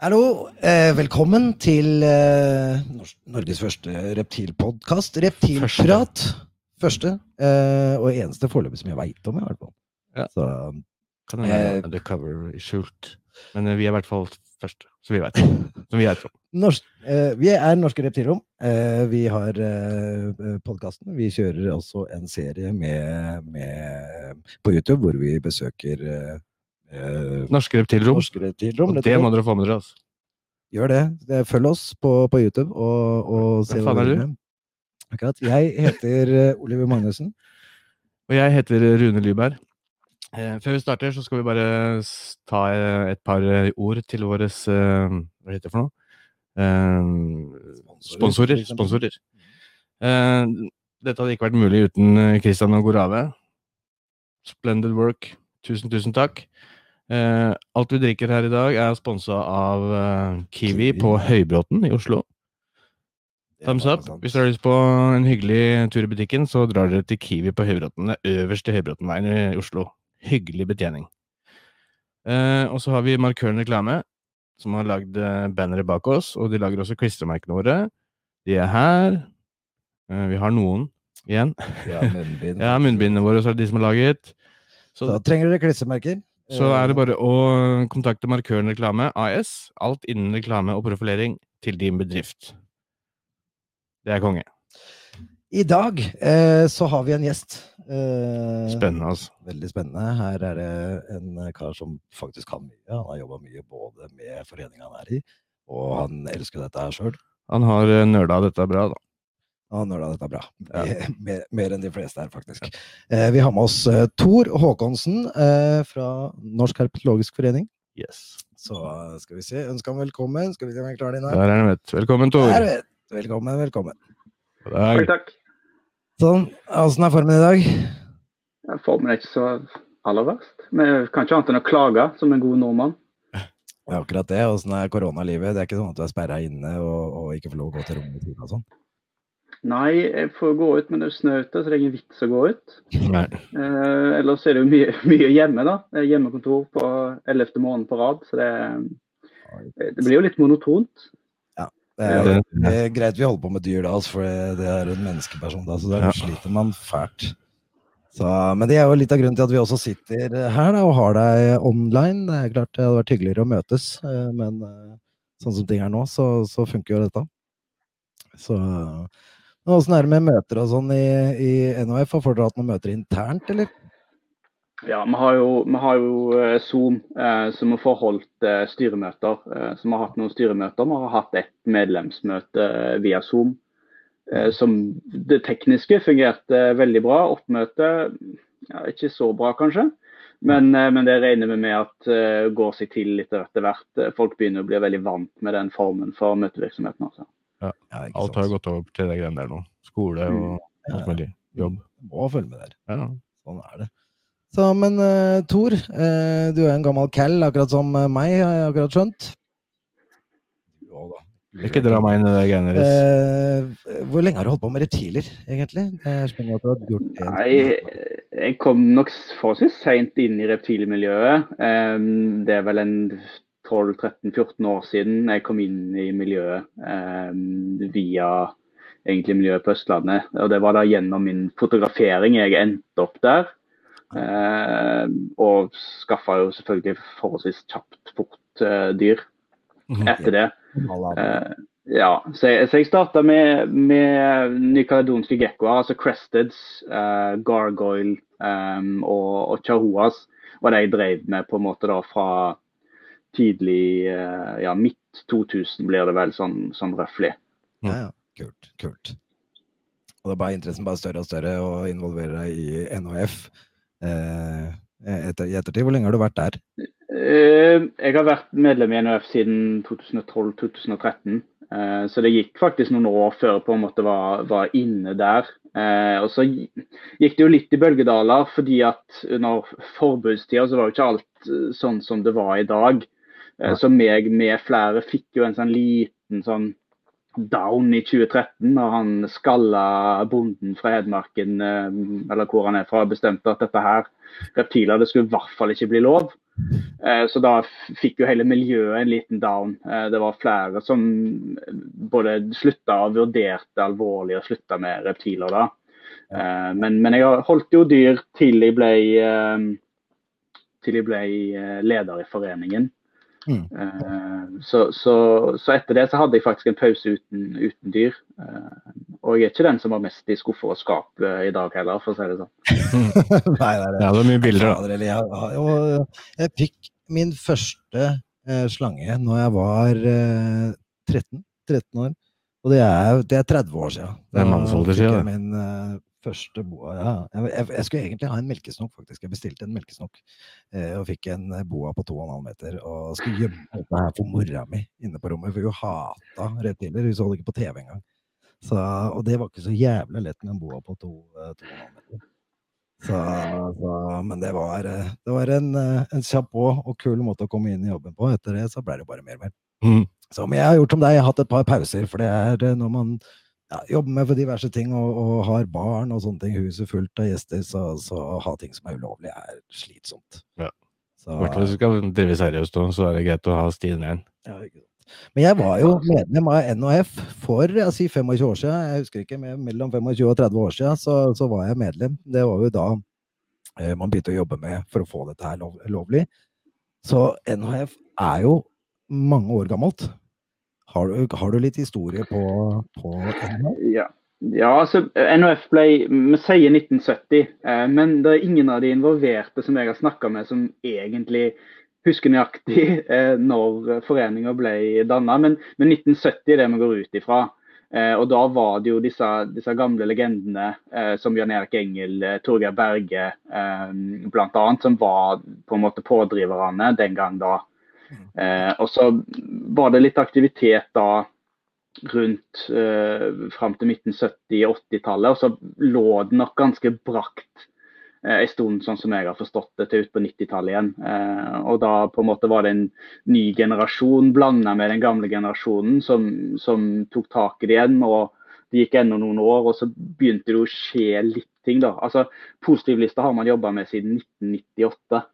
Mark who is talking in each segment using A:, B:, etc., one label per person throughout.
A: Hallo, eh, velkommen til eh, Norges første reptilpodkast. Reptilprat. Første, eh, og eneste foreløpig som jeg veit om, i hvert fall.
B: Ja.
A: Så,
B: Kan hende
A: Eh,
B: undercover i skjult. Men eh, vi er i hvert fall første, så vi veit. Som vi vet om.
A: norsk, eh, vi er Norske Reptilrom. Eh, vi har eh, podkasten. Vi kjører også en serie med, med, på YouTube hvor vi besøker eh, eh,
B: Norske reptilrom.
A: Norske Reptilrom.
B: Og det må dere få med dere. altså.
A: Gjør det. Følg oss på, på YouTube og, og se
B: Hva faen er du?
A: Akkurat. Jeg heter eh, Oliver Magnussen.
B: Og jeg heter Rune Lyberg. Eh, før vi starter, så skal vi bare ta eh, et par eh, ord til våre eh, Hva heter det for noe? Eh, sponsorer. sponsorer. Eh, dette hadde ikke vært mulig uten eh, Christian og Gorave. Splendid work. Tusen, tusen takk. Eh, alt vi drikker her i dag, er sponsa av eh, Kiwi,
A: Kiwi.
B: på Høybråten i Oslo. Thumbs up. Hvis dere har lyst på en hyggelig tur i butikken, så drar dere til Kiwi på Høybråten. Det er øverst i Høybråtenveien i Oslo. Hyggelig betjening. Eh, og så har vi Markøren Reklame, som har lagd banneret bannere bak oss. Og de lager også klistremerkene våre. De er her. Eh, vi har noen igjen.
A: Ja, munnbindene
B: Ja, munnbindene våre så er det de som har laget. Så,
A: da trenger dere klistremerker.
B: Så er det
A: Eh,
B: bare å kontakte Markøren Reklame AS. Alt innen reklame og profilering til din bedrift. Det er konge.
A: I dag eh, så har vi en gjest. Eh,
B: Spennende, altså.
A: Veldig spennende. Her er det en kar som faktisk kan mye. Han har jobba mye både med foreninga han er i, og han elsker dette her sjøl.
B: Han har nøla nerda dette bra, da.
A: Han nøla dette bra.
B: Ja.
A: Mer, mer, enn de fleste her, faktisk. Eh, vi har med oss eh, Tor Håkonsen eh, fra Norsk Herpetologisk Forening.
B: Yes.
A: Så eh, skal vi se. Ønsker ham velkommen. Skal vi se om jeg klarer det inn
B: Der er han, vet. Velkommen, Tor.
A: Der. Velkommen, velkommen.
C: Takk, takk.
A: Sånn. Åssen er formen i dag?
C: Formen er ikke så aller verst. Men jeg kan ikke annet enn å klage som en god nordmann.
A: Det er akkurat det. Åssen er koronalivet? Det er ikke sånn at du er sperra inne og, og ikke får lov å gå til rommet og sånn?
C: Nei, jeg får gå ut, men det er snø ute, så det er ingen vits å gå ut.
B: Nei.
C: Eh, ellers er det jo mye, mye hjemme, da. Det er hjemmekontor på 11. måned på rad, så det, det blir jo litt monotont.
A: Det er,
B: Ja.
A: det er greit vi holder på med dyr da, altså, for det, det er en menneskeperson da, så da
B: Ja.
A: sliter man fælt. Så, men det er jo litt av grunnen til at vi også sitter her da, og har deg online. Det er klart det hadde vært hyggeligere å møtes, eh, men eh, sånn som ting er nå, så, så funker jo dette. Så men Åssen er det med møter og sånn i, i NHF? Har dere hatt noen møter internt, eller?
C: Ja, vi har jo, vi har jo eh, Zoom, eh, som har forholdt eh, styremøter. Eh, vi har hatt noen styremøter. Vi har hatt et medlemsmøte eh, via Zoom. Eh, som det tekniske fungerte veldig bra. Oppmøtet ja, ikke så bra, kanskje. Men, eh, men det regner vi med at eh, går seg til litt etter hvert. Eh, Folk begynner å bli veldig vant med den formen for møtevirksomheten. Altså.
A: Ja, Ja,
B: Alt har gått over til de greiene der nå. Skole og alt mulig. Jobb.
A: Må følge med der.
B: Ja.
A: Sånn er det. Så, men uh, Tor, uh, du er en gammel cal, akkurat som eh, meg, har jeg akkurat skjønt. Jo da.
B: Ikke dra meg inn i det greiene deres.
A: Uh, hvor lenge har du holdt på med reptiler, egentlig? Jeg at du har gjort det.
C: Nei, jeg kom nok forholdsvis seint inn i reptilmiljøet. Um, Det er vel en 12-13-14 år siden jeg kom inn i miljøet eh, via egentlig miljøet på Østlandet. Og det var da gjennom min fotografering jeg endte opp der. Eh, og skaffa jo selvfølgelig forholdsvis kjapt fort eh, dyr etter det. Eh, ja, så jeg, så jeg starta med, med nykaledonske gekkoer, altså cresteds, eh, gargoyle em, og, og chahuas. var det jeg drev med på en måte da fra tidlig eh, ja, midt 2000 blir det vel sånn, sånn røftlig.
A: Ja, ja. Kult. Kult. Og da ble interessen bare større og større og involverer deg i NHF. Eh, etter, I ettertid, hvor lenge har du vært der?
C: Eh, jeg har vært medlem i NHF siden 2012-2013. eh, Så det gikk faktisk noen år før jeg på en måte var, var inne der. Eh, og så gikk det jo litt i bølgedaler, fordi at under forbudstida så var jo ikke alt sånn som det var i dag. Eh, Så meg med flere fikk jo en sånn liten sånn down i 2013, når han skalla bonden fra Hedmarken, eh, eller hvor han er fra, bestemte at dette her reptiler det skulle i hvert fall ikke bli lov. Eh, så da fikk jo hele miljøet en liten down. Det var flere som både slutta og vurderte alvorlig å slutte med reptiler da. Men, men, jeg holdt jo dyr til jeg ble, til jeg ble leder i foreningen. Mm. Så, så, så, etter det så hadde jeg faktisk en pause uten, uten dyr. Og jeg er ikke den som var mest i skuffer og skap i dag heller, for å si det sånn.
B: Nei, nei, det. Ja, det er mye bilder, da.
A: Jeg, jeg fikk min første eh, slange når jeg var eh, 13, 13 år. Og det er, det er 30 år siden.
B: Det er mannsalder siden.
A: Min første boa, ja. Jeg, jeg, jeg, skulle egentlig ha en melkesnokk, faktisk. Jeg bestilte en melkesnokk eh, og fikk en boa på 2,5 meter. Og skulle gjemme dette her for mora mi inne på rommet, for hun hata reptiler. Hun så det ikke på TV engang. Så, og det var ikke så jævlig lett med en boa på 2,5 eh, meter. Så, så, men det var, eh, det var en, eh, en kjapp og kul måte å komme inn i jobben på. Etter det så ble det bare mer og mer. Mm. Så men jeg har gjort som deg, jeg har hatt et par pauser. For det er når man ja, jobber med for diverse ting og, og, har barn og sånne ting, huset fullt av gjester, så, så å ha ting som er ulovlig, er slitsomt.
B: Ja. I hvert fall hvis du skal drive seriøst, så er det greit å ha stien ren.
A: Ja. Men jeg var jo medlem av NHF for jeg sier 25 år siden. Jeg husker ikke, mellom 25 og 30 år siden så, så var jeg medlem. Det var jo da eh, man begynte å jobbe med for å få dette her lov, lovlig. Så NHF er jo mange år gammelt. Har du, har du litt historie på, på NHF?
C: Ja. ja. altså NHF ble Vi sier 1970, eh, men det er ingen av de involverte som jeg har snakka med som egentlig husker nøyaktig eh, når foreninga ble danna, men, men, 1970 er det vi går ut ifra. Eh, og da var det jo disse, disse gamle legendene eh, som Jan Erik Engel, eh, Torgeir Berge eh, bl.a., som var på en måte pådriverne den gang da. Eh, og så var det litt aktivitet da rundt eh, fram til 1970-80-tallet, og så lå det nok ganske brakt Eh, stund, sånn som jeg har forstått det, til ut på 90-tallet igjen. Eh, og da på en måte var det en ny generasjon blanda med den gamle generasjonen som, som, tok tak i det igjen. og Det gikk ennå noen år, og så begynte det å skje litt ting. da. Altså, Positivlista har man jobba med siden 1998.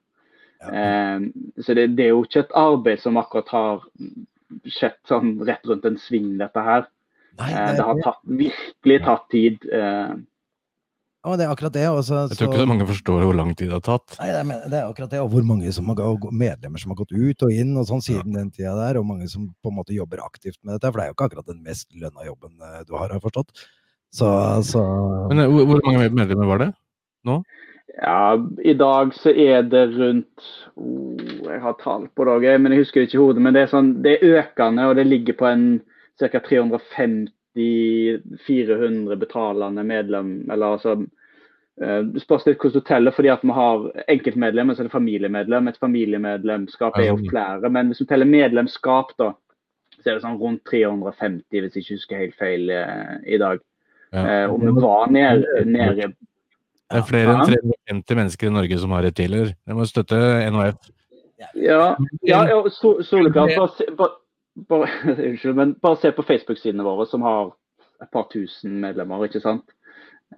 C: Ja. Eh, så det, det, er jo ikke et arbeid som akkurat har skjedd sånn rett rundt en sving, dette her. Nei, det, det har tatt, virkelig tatt tid. Eh,
A: ja, det er akkurat det. Også,
B: jeg tror ikke så mange forstår hvor lang tid det har tatt.
A: Nei, det er akkurat det, og hvor mange som har, medlemmer som har gått ut og inn og sånn siden ja. den tida der, og mange som på en måte jobber aktivt med dette. For det er jo ikke akkurat den mest lønna jobben eh, du har, har forstått. Så, så...
B: Men hvor, hvor, mange medlemmer var det nå?
C: Ja, i dag så er det rundt oh, Jeg har tall på det, men jeg husker ikke i hodet. Men det er, sånn, det er økende, og det ligger på en ca. 350 400 betalende medlem, eller altså det Spørs litt hvordan du teller, fordi at vi har enkeltmedlem, så er det familiemedlem. Et familiemedlemskap er jo flere. Men hvis du teller medlemskap, da, så er det sånn rundt 350, hvis jeg ikke husker helt feil uh, i dag. Ja. Eh, og vi var nede ned
B: det er flere enn 350 mennesker i Norge som har reptiler. Dere må støtte NHF.
C: Ja, ja, ja soleklart. Bare, bare, unnskyld, men bare se på Facebook-sidene våre, som har et par tusen medlemmer. ikke sant?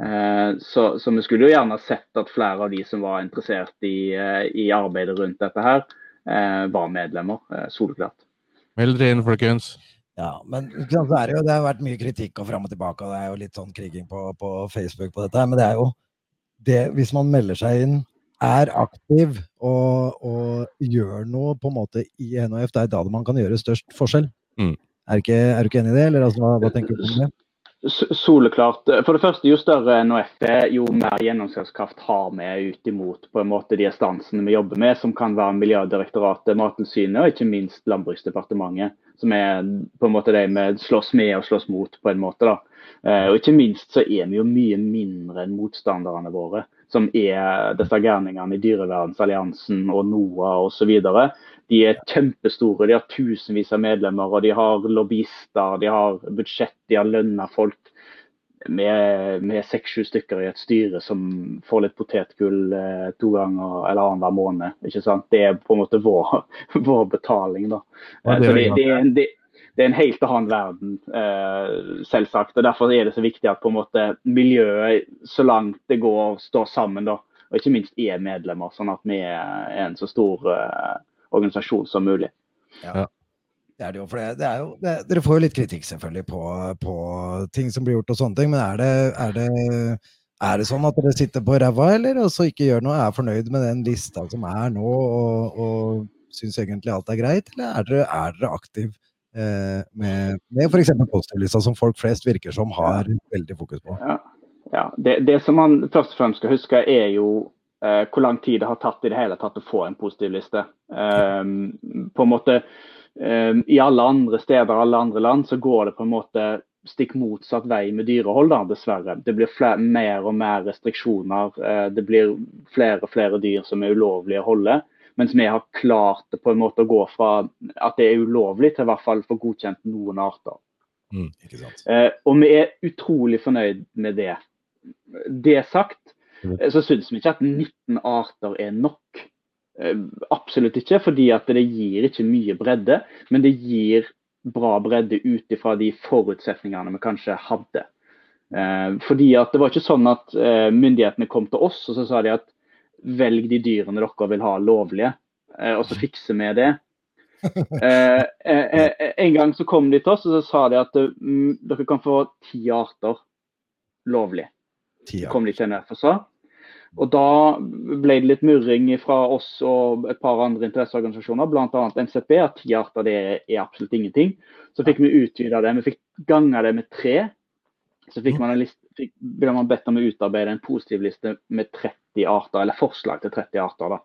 C: Eh, så, så, vi skulle jo gjerne sett at flere av de som var interessert i, eh, i arbeidet rundt dette her, eh, var medlemmer. Soleklart.
B: Meld dere inn, folkens.
A: Ja, men så er det, jo, det har vært mye kritikk og fram og tilbake, og det er jo litt sånn kriging på, på Facebook på dette. Men det er jo det, hvis man melder seg inn er aktiv og, og, gjør noe på en måte i NHF, det er da man kan gjøre størst forskjell. Mm. Er, ikke, er, du ikke enig i det, eller altså, hva, hva, tenker du om det?
C: Soleklart. For det første, jo større NHF er, jo mer gjennomslagskraft har vi ut imot på en måte de instansene vi jobber med, som kan være Miljødirektoratet, Mattilsynet og ikke minst Landbruksdepartementet. Som er på en måte de vi slåss med og slåss mot, på en måte. da. Eh, og ikke minst så er vi jo mye mindre enn motstanderne våre som er disse gærningene i Dyrevernsalliansen og NOAH osv. De er kjempestore, de har tusenvis av medlemmer, og de har lobbyister, de har budsjett, de har lønna folk. Med seks-sju stykker i et styre som får litt potetgull eh, to ganger eller annenhver måned. ikke sant? Det er på en måte vår, vår betaling. da. Ja, det, er, det, det, det er en helt annen verden, eh, selvsagt. og Derfor er det så viktig at på en måte miljøet, så langt det går, står sammen. da, og ikke minst er medlemmer, sånn at vi er en så stor uh, organisasjon som mulig.
A: Ja. Det er det jo, for det, det er jo, det, Dere får jo litt kritikk selvfølgelig på, på, ting som blir gjort og sånne ting, men er det, er det, er det sånn at dere sitter på ræva, eller og så ikke gjør noe, er fornøyd med den lista som er nå, og, og syns egentlig alt er greit, eller er dere, er dere aktiv eh, med, med f.eks. positivlista, som folk flest virker som har veldig fokus på?
C: Ja. Ja, det, det, som man først og fremst skal huske, er jo eh, hvor lang tid det har tatt i det hele tatt å få en positiv liste. Um, på en måte I alle andre steder, alle andre land, så går det på en måte stikk motsatt vei med dyrehold, da, dessverre. Det blir flere, mer og mer restriksjoner. Uh, det blir flere og flere dyr som er ulovlige å holde. Mens vi har klart på en måte å gå fra at det er ulovlig, til i hvert fall få godkjent noen arter. Mm, uh, og vi er utrolig fornøyd med det det sagt, mm. eh, så syns vi ikke at 19 arter er nok. Eh, absolutt ikke, fordi at det gir ikke mye bredde, men det gir bra bredde ut ifra de forutsetningene vi kanskje hadde. Eh, fordi at det var ikke sånn at myndighetene kom til oss og så sa de at velg de dyrene dere vil ha lovlige, og så fikser vi det. en gang så kom de til oss og så sa de at dere kan få ti arter lovlig. Kom de til for seg. Og Da ble det litt murring fra oss og et par andre interesseorganisasjoner, bl.a. NCP, at ti arter det er absolutt ingenting. Så fikk vi utvida det. Vi fikk ganga det med tre. Så fikk man, en liste, fikk, ble man bedt om å utarbeide en positiv liste med 30 arter, eller forslag til 30 arter. da.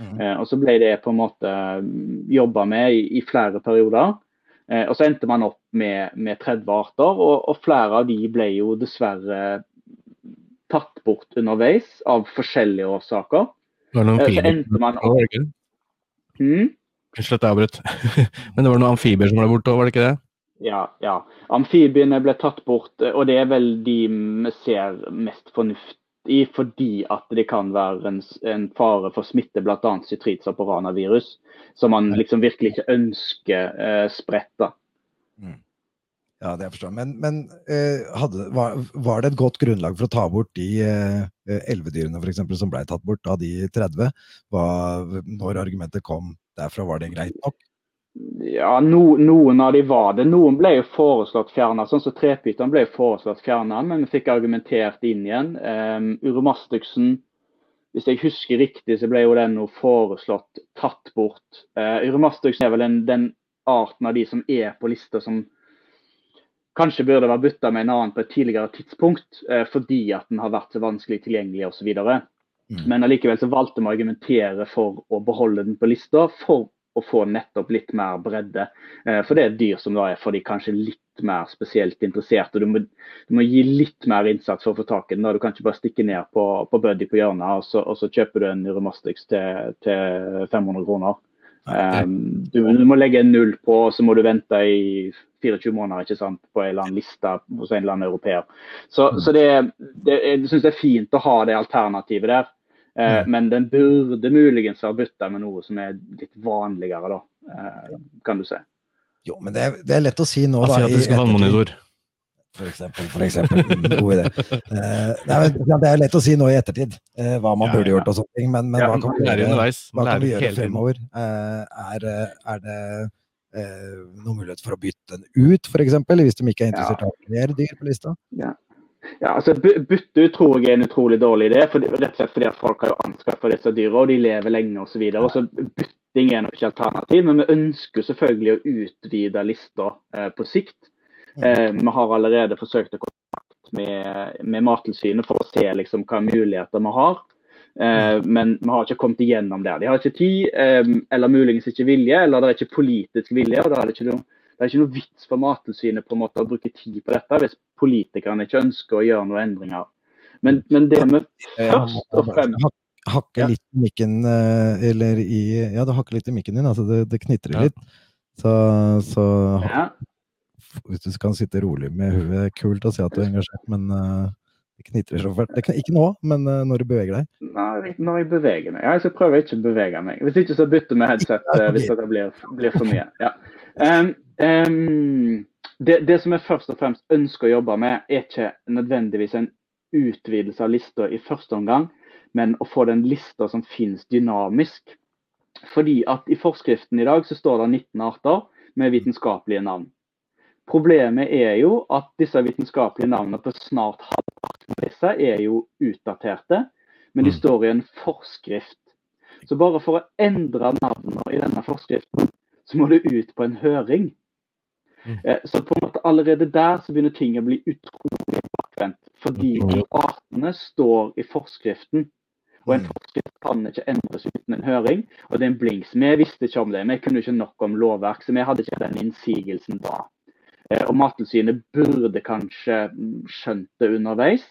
C: Mm. Eh, og Så ble det på en måte mm, jobba med i, i, flere perioder. Eh, og Så endte man opp med, med 30 arter, og, og, flere av de ble jo dessverre tatt bort underveis av forskjellige årsaker.
B: Var det noen amfibier man opp hmm? Unnskyld at jeg avbrøt. Men det var noen amfibier som ble borte òg, var det ikke det?
C: Ja, ja. Amfibiene ble tatt bort, og det er vel de vi ser mest fornuft i, fordi at det kan være en, en fare for smitte, bl.a. cytritsa og poranavirus, som man liksom virkelig ikke ønsker eh, spredt. Mm.
A: Ja, det jeg forstår Men, men eh, hadde, var, var, det et godt grunnlag for å ta bort de eh, elvedyrene for eksempel, som ble tatt bort av de 30? Hva, når argumentet kom derfra, var det greit nok?
C: Ja, no, noen av de var det. Noen ble jo foreslått fjerna. Sånn som trepyton ble jo foreslått fjerna, men vi fikk argumentert inn igjen. Um, Uromastixen, hvis jeg husker riktig, så ble jo den foreslått tatt bort. Uh, Uromastixen er vel den, den arten av de som er på lista som kanskje burde være bytta med en annen på et tidligere tidspunkt, eh, fordi at den har vært så vanskelig tilgjengelig osv. Mm. Men allikevel så valgte vi å argumentere for å beholde den på lista, for å få nettopp litt mer bredde. Eh, for det er et dyr som da er for de kanskje litt mer spesielt interesserte. Du må, du må gi litt mer innsats for å få tak i den. Da. Du kan ikke bare stikke ned på, på Buddy på hjørnet, og så, og så kjøper du en Neuromastix til, til 500 kroner. Um, du, du, må legge en null på, og så må du vente i 24 måneder ikke sant, på en eller annen liste hos en eller annen europeer. Så, mm. så det, det, jeg syns det er fint å ha det alternativet der. Eh, mm. Men den burde muligens ha bytta med noe som er litt vanligere, da, eh, kan du si.
A: Jo, men det er, det er lett å si nå,
B: da. Asiatisk vannmonitor.
A: For eksempel. For eksempel. God idé. Eh, det er lett å si nå i ettertid uh, hva man ja, burde gjort og sånne ting, men, men ja, hva kan vi gjøre, hva kan vi gjøre fremover? Uh, er, er, det noen mulighet for å bytte den ut, f.eks., hvis de ikke er interessert i å ha flere dyr på lista?
C: Ja. Ja, altså Bytte ut tror jeg er en utrolig dårlig idé, for, rett og slett fordi at folk har jo anskaffa disse dyra, og de lever lenge osv. Bytting er nok ikke alternativ, men vi ønsker selvfølgelig å utvide lista eh, på sikt. Eh, vi har allerede forsøkt å kontakt med, med Mattilsynet for å se liksom, hva muligheter vi har. Eh, men vi har ikke kommet igjennom der. De har ikke tid, eh, eller muligens ikke vilje, eller det er ikke politisk vilje. og da er det ikke noe det er ikke noe vits for Mattilsynet på en måte å bruke tid på dette hvis politikerne ikke ønsker å gjøre noen endringer. Men, men det vi først og fremst
A: Hakke litt i mikken, eh, eller i Ja, det hakker litt i mikken din. altså Det, det knitrer litt. Så, så ja hvis du kan sitte rolig med huet, kult å se at du er engasjert, men uh, knitrer så fælt. Ikke nå, men uh, når du beveger deg.
C: Nei, når jeg beveger meg. Jeg skal prøve ikke å bevege meg. Hvis ikke så bytter vi headset uh, hvis det blir, blir, for mye. Ja. Um, um, det, det, som jeg først og fremst ønsker å jobbe med, er ikke nødvendigvis en utvidelse av lista i første omgang,
D: men å få den lista som finnes dynamisk. Fordi at i forskriften i dag så står det 19 arter med vitenskapelige navn. Problemet er jo at disse vitenskapelige navnene på snart halvparten av disse er jo utdaterte, men de mm. står i en forskrift. Så bare for å endre navnene i denne forskriften, så må det ut på en høring. Mm. Eh, så på en måte allerede der så begynner ting å bli utrolig bakvendt. Fordi artene står i forskriften. Og en mm. forskrift kan ikke endres uten en høring. Og det er en blinks. Vi visste ikke om det. Vi kunne ikke nok om lovverk, så vi hadde ikke den innsigelsen da. Eh, og Mattilsynet burde kanskje mm, skjønt det underveis.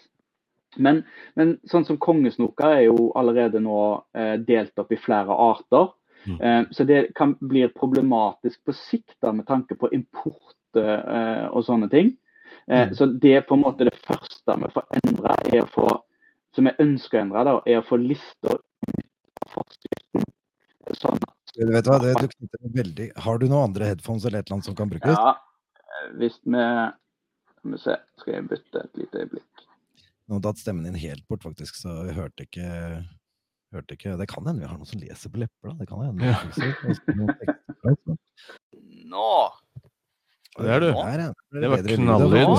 D: Men, men sånn som kongesnoka er jo allerede nå eh, delt opp i flere arter. Mm. Eh, så det kan bli problematisk på sikt da, med tanke på import eh, og sånne ting. Eh, mm. Så det er på en måte det første vi får endra, som jeg ønsker å endre, da, er å få lista ut av forskriften.
A: Sånn du vet hva, det, du veldig Har du noen andre headphones eller et eller annet som kan brukes?
D: Ja, hvis vi Skal vi se, skal jeg bytte et lite øyeblikk.
A: Nå har tatt stemmen din helt bort, faktisk, så vi hørte ikke, hørte ikke Det kan hende vi har noen som leser på lepper, da. Det kan hende. Ja.
C: Nå!
B: Det er du.
A: Her, ja.
B: Det var knalllyd.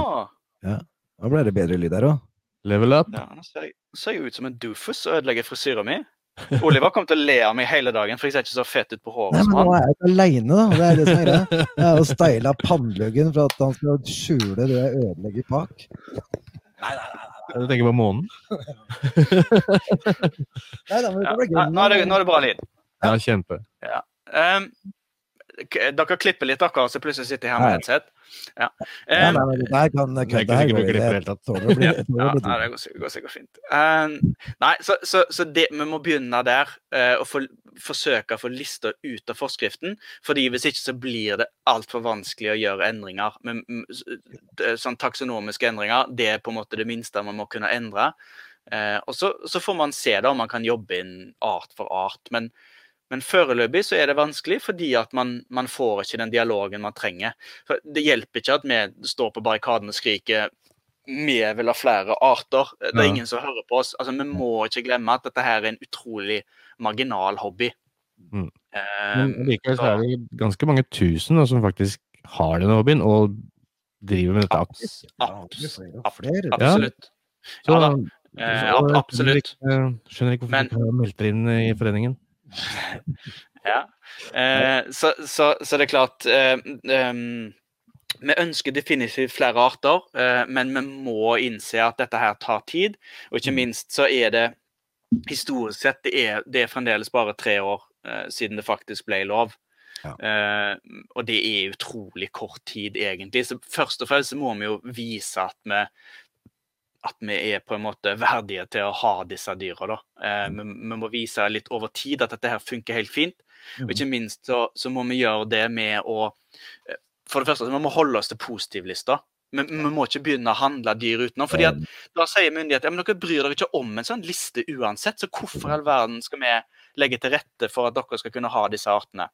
A: Ja. Nå ble det bedre lyd her òg.
B: Level up.
C: Ja, nå ser jeg, ser jeg ut som en doofus og ødelegger frisyra mi. Oliver kom til å le av meg hele dagen, for jeg ser ikke så fet ut på håret.
A: Nei, men nå er jeg ikke aleine, da. Det er det som er greia. Jeg har jo styla panneluggen for at han skal skjule det jeg ødelegger bak.
C: Nei, nei, nei.
B: Du tenker på månen?
C: nei, da, men det ja, nå, er det, nå er det bra lyd.
B: Ja, kjempe.
C: Ja. Um, dere klipper litt, dere, så plutselig sitter jeg her med headset. Ja.
A: Um, nei, nei, det der kan kødde her det tatt.
C: det går sikkert fint. Um, nei, så, så, så det, vi må begynne der. Uh, og for, forsøke å få lista ut av forskriften. fordi Hvis ikke så blir det altfor vanskelig å gjøre endringer. Men, sånn Taksonomiske endringer det er på en måte det minste man må kunne endre. Uh, og så, så, får man se da om man kan jobbe inn art for art. Men men foreløpig så er det vanskelig, fordi at man, man, får ikke den dialogen man trenger. For det hjelper ikke at vi står på barrikaden og skriker vi vil ha flere arter. Det er ja. ingen som hører på oss. Altså, Vi må ikke glemme at dette her er en utrolig marginal hobby.
B: Mm. Eh, Men likevel så er det ganske mange tusen som faktisk har denne hobbyen og driver med dette
C: aktivt. Absolutt. Ja, da. Eh, absolutt.
B: Skjønner ikke hvorfor du melder inn i foreningen.
C: ja. Eh, så, så, så, det er klart eh, um, Vi ønsker definitivt flere arter, eh, men vi må innse at dette her tar tid. Og ikke mm. minst så er det historisk sett det er, det er fremdeles bare tre år eh, siden det faktisk ble lov. Ja. Uh, og det er utrolig kort tid, egentlig. Så først og fremst må vi jo vise at vi at vi er på en måte verdige til å ha disse dyra. Eh, vi, vi, må vise litt over tid at dette her funker helt fint. Og mm. ikke minst så, så må vi gjøre det med å eh, For det første så må vi holde oss til positivlista. Vi, vi må ikke begynne å handle dyr utenom. fordi at Da sier myndighetene ja, dere bryr dere ikke om en sånn liste uansett, så hvorfor i all verden skal vi legge til rette for at dere skal kunne ha disse artene?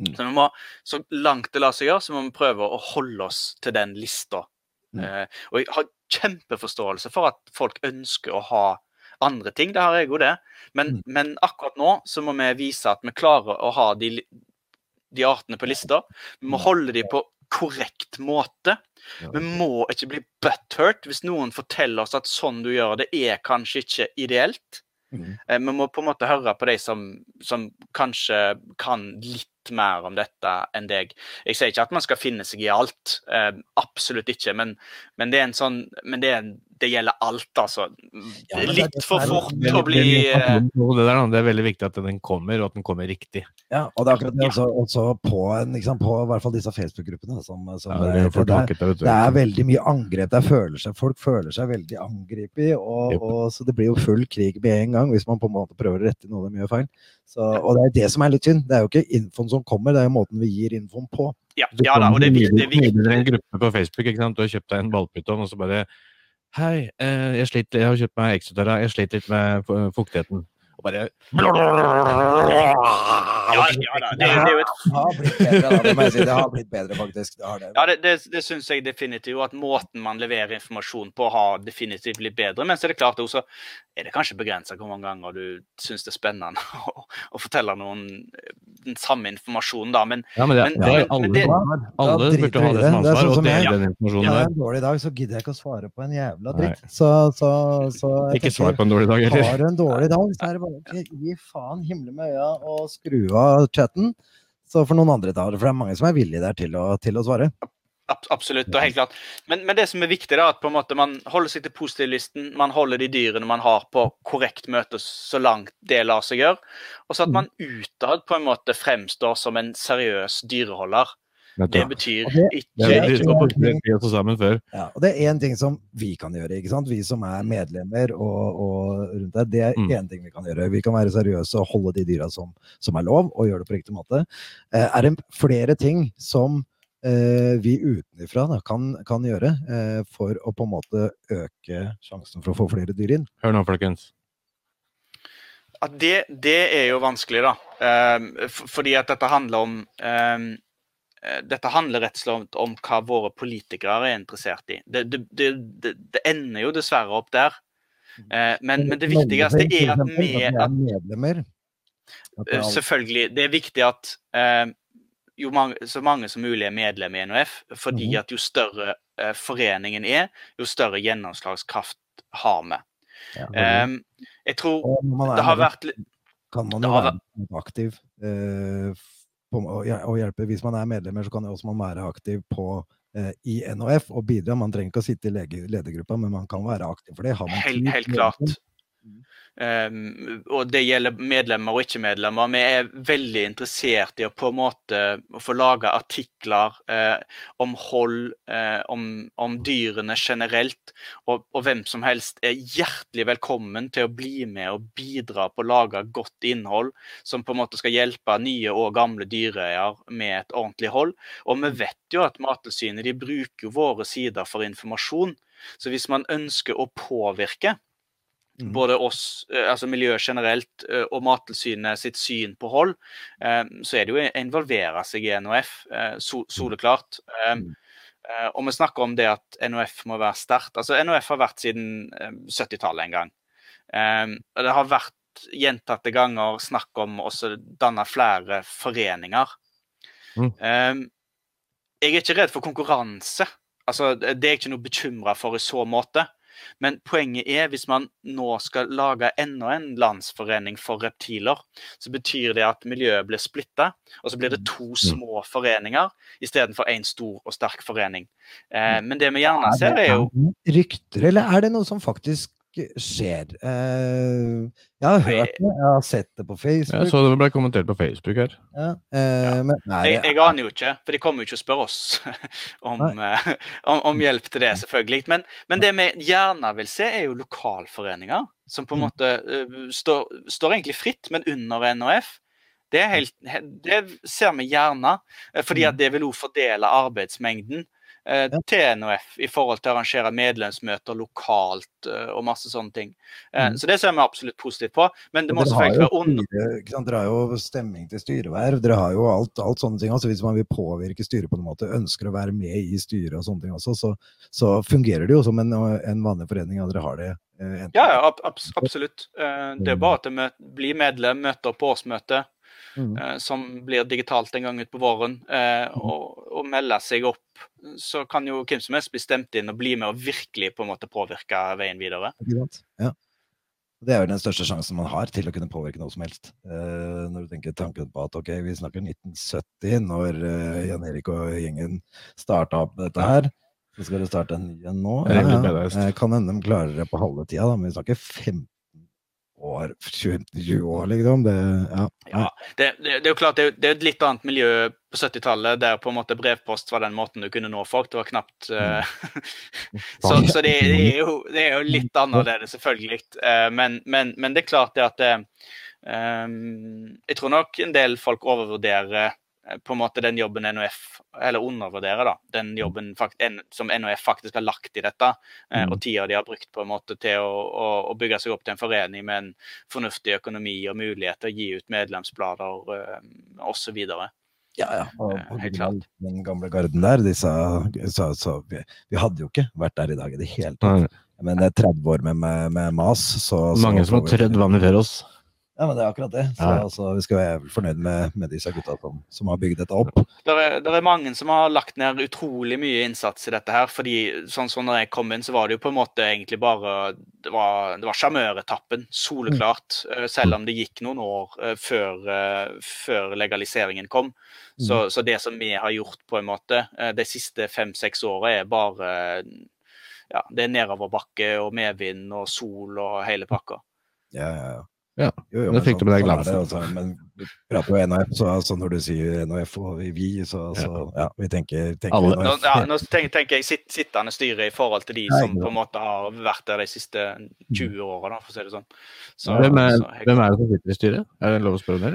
C: Mm. Så, vi må, så langt det lar seg gjøre, så må vi prøve å holde oss til den lista. Mm. Uh, og jeg har kjempeforståelse for at folk ønsker å ha andre ting. Det har jeg jo det. Men, mm. men, akkurat nå så må vi vise at vi klarer å ha de, de artene på lista. Vi må mm. holde de på korrekt måte. Vi må ikke bli butthurt hvis noen forteller oss at sånn du gjør det, er kanskje ikke ideelt. Mm. Eh, vi må på en måte høre på de som, som kanskje kan litt mer om dette enn deg. Jeg sier ikke at man skal finne seg i alt, eh, absolutt ikke, men, men, det er en sånn men det, det gjelder alt, altså. Ja, litt for fort å bli
B: eh, det, der, det er veldig viktig at den kommer, og at den kommer riktig.
A: Ja, og det er akkurat det også, også på, en, liksom, på i hvert fall disse Facebook-gruppene. Som, som ja, det, er, det, det, er veldig mye angrep. Føler seg, folk føler seg veldig angrepet, og, og, så det blir jo full krig med en gang hvis man på en måte prøver å rette noe de gjør feil. Så, og det er det som er litt synd. Det er jo ikke infoen som kommer, det er jo måten vi gir infoen på.
C: Ja, ja da, og det er viktig. Det
B: er en gruppe på Facebook, ikke sant? du har kjøpt deg en ballpyton, og så bare Hei, eh, jeg, sliter, jeg har kjøpt meg Exoterra, jeg sliter litt med fuktigheten. Og bare
C: Ja, ja da, det, det er et
A: Det har blitt bedre, da, det si. Det har blitt bedre, faktisk. Det det.
C: Ja, det, det, det syns jeg definitivt. At måten man leverer informasjon på, har definitivt blitt bedre. Men så er det klart også, er det kanskje begrensa hvor mange ganger du syns det er spennende å, å fortelle noen den samme informasjonen, da. Men,
B: Ja, men det,
C: Men-
B: det er
C: men-
B: alle
C: det-.
B: Alle burde ha det som
A: Det er
B: ansvar,
A: sånn
B: og
A: som
B: dele
A: jeg-
B: den informasjonen der.
A: en dårlig dag, så gidder jeg ikke å svare på en jævla dritt. Så, så, så jeg
B: Ikke svar på en dårlig dag heller.
A: Har du en dårlig dag, så er det bare å gi faen, himle med øya og skru av chatten. Så for noen andre dager, for det er mange som er villige der til å, til å svare.
C: absolutt, og helt klart. Men, men det som er viktig, da, at på en måte man holder seg til positivlisten, man holder de dyrene man har på korrekt møte så langt det lar seg gjøre, og så at man utad på en måte fremstår som en seriøs dyreholder. Det betyr
A: det-
C: ikke,
B: Det er sammen før.
A: Ja, og det er én ting som vi kan gjøre, ikke sant? vi som er medlemmer og, og rundt der. Det er
B: Mm.
A: ting vi kan gjøre. Vi kan være seriøse og holde de dyra som, som er lov, og gjøre det på riktig måte. Eh, er det flere ting som eh, vi utenfra kan, kan gjøre eh, for å på en måte øke sjansen for å få flere dyr inn?
B: Hør nå, folkens.
C: det, det er jo vanskelig, da. Ehm, fordi at dette handler om ehm, eh, Dette handler rett og slett om hva våre politikere er interessert i. Det, det, det, det, ender jo dessverre opp der. Eh, men, men det viktigste er at vi at,
A: er medlemmer. Er
C: eh, Selvfølgelig. Det er viktig at eh, jo mange, så mange som mulig er medlem i NOF. Fordi
A: Mhm.
C: at jo større eh, foreningen er, jo større gjennomslagskraft har vi. Jeg tror det har vært
A: kan man jo være aktiv eh, på, å hjelpe. Hvis man er medlemmer, så kan også man være aktiv på, eh, i NHF og bidra. Man trenger ikke å sitte i ledergruppa, men man kan være aktiv for det.
C: Helt, helt klart. Um, og det gjelder medlemmer og ikke-medlemmer. Vi er veldig interessert i å på en måte få lage artikler eh, om hold, eh, om, om dyrene generelt. Og, og hvem som helst er hjertelig velkommen til å bli med og bidra på å lage godt innhold som på en måte skal hjelpe nye og gamle dyreeier med et ordentlig hold. Og vi vet jo at Mattilsynet bruker våre sider for informasjon. Så hvis man ønsker å påvirke. Både oss, eh, altså miljøet generelt, eh, og Mattilsynet sitt syn på hold, eh, så er det jo å involvere seg i NOF, eh, soleklart. Eh, Og vi snakker om det at NOF må være sterkt. Altså NOF har vært siden eh, 70-tallet en gang. Og Det har vært gjentatte ganger snakk om å danne flere foreninger.
B: Mm.
C: Jeg er ikke redd for konkurranse. Altså, det er jeg ikke noe bekymra for i så måte. Men poenget er, hvis man nå skal lage enda en landsforening for reptiler, så betyr det at miljøet blir splitta, og så blir det to små foreninger istedenfor én stor og sterk forening. Eh, men det vi gjerne ser, er jo
A: rykter, eller er det noe som faktisk skjer? Uh, jeg har hørt det, jeg har sett det på Facebook.
B: Jeg så det ble kommentert på Facebook her.
A: Ja, eh, Men nei,
C: jeg, jeg aner jo ikke, for de kommer jo ikke å spørre oss om, uh, om, om hjelp til det, selvfølgelig. Men, men det vi gjerne vil se, er jo lokalforeninger som på en
A: Mm.
C: måte står, står egentlig fritt, men under NHF. Det, er helt, det ser vi gjerne, fordi at det vil òg fordele arbeidsmengden eh, NHF i forhold til å arrangere medlemsmøter lokalt eh, og masse sånne ting. Eh,
A: Mm.
C: Så det ser vi absolutt positivt på. Men det må selvfølgelig være under
A: Dere har jo stemming til styreverv, dere har jo alt, alt sånne ting. Altså hvis man vil påvirke styret på en måte, ønsker å være med i styret og sånne ting også, så, så fungerer det jo som en, en vanlig forening. at dere har det. eh,
C: Ja, ja, ab absolutt. Det er bare at vi blir medlem, møter på årsmøte,
A: Mm.
C: eh, som blir digitalt en gang utpå våren, eh, og, og melde seg opp. Så kan jo hvem som helst bli stemt inn og bli med og virkelig på en måte påvirke veien videre.
A: Ja. Det er jo den største sjansen man har til å kunne påvirke noe som helst. Eh, når du tenker tanken på at ok, vi snakker 1970, når eh, Jan Erik og gjengen starta opp dette her. Så skal du starte en ny en nå.
B: Ja, badass.
A: Eh, kan hende de klarer det på halve tida, da, men vi snakker 15 år, 20, 20 år, liksom. Det, ja.
C: Ja, det, det, det er jo klart, det er, et litt annet miljø på 70-tallet, der på en måte brevpost var den måten du kunne nå folk. Det var knapt uh, Så, så det, det, er jo, det er jo litt annerledes, selvfølgelig. Uh, men, men, men det er klart det at det, ehm, Jeg tror nok en del folk overvurderer på en måte den jobben NOF Eller undervurderer, da. Den jobben som NOF faktisk har lagt i dette. Eh, og mm. tida de har brukt på en måte til å, å, å, bygge seg opp til en forening med en fornuftig økonomi og mulighet til å gi ut medlemsblader uh, osv.
A: Ja, ja. Og, og Helt klart. Den gamle garden der, de sa, sa, så vi, vi, hadde jo ikke vært der i dag i det hele tatt. Men det er 30 år med, med, med mas, så,
B: Mange som har trødd vannet før oss.
A: Ja, men det er akkurat det. Så ja. altså, vi skal være fornøyd med, med disse gutta som, som, har bygd dette opp.
C: Det er, det er, mange som har lagt ned utrolig mye innsats i dette her. fordi sånn som når jeg kom inn, så var det jo på en måte egentlig bare Det var, det var sjarmøretappen, soleklart. Mm. Selv om det gikk noen år uh, før, uh, før, legaliseringen kom. Mm. Så, så, det som vi har gjort på en måte uh, de siste fem-seks åra, er bare ja, det er nedoverbakke og medvind og sol og hele pakka.
A: Ja, ja, ja.
B: Ja, jo, jo, det fikk du med deg glansen.
A: Altså, men vi prater jo NHF, så altså, når du sier NHF og vi, så, altså, ja, vi tenker, tenker
C: NHF. Nå, ja, nå tenker, tenker jeg sitt, sittende styre i forhold til de som på en måte har vært der de siste 20 mm. åra, for å si det sånn.
B: Så, hvem, er, hvem, er, det som sitter i styret? Er det lov å spørre om det?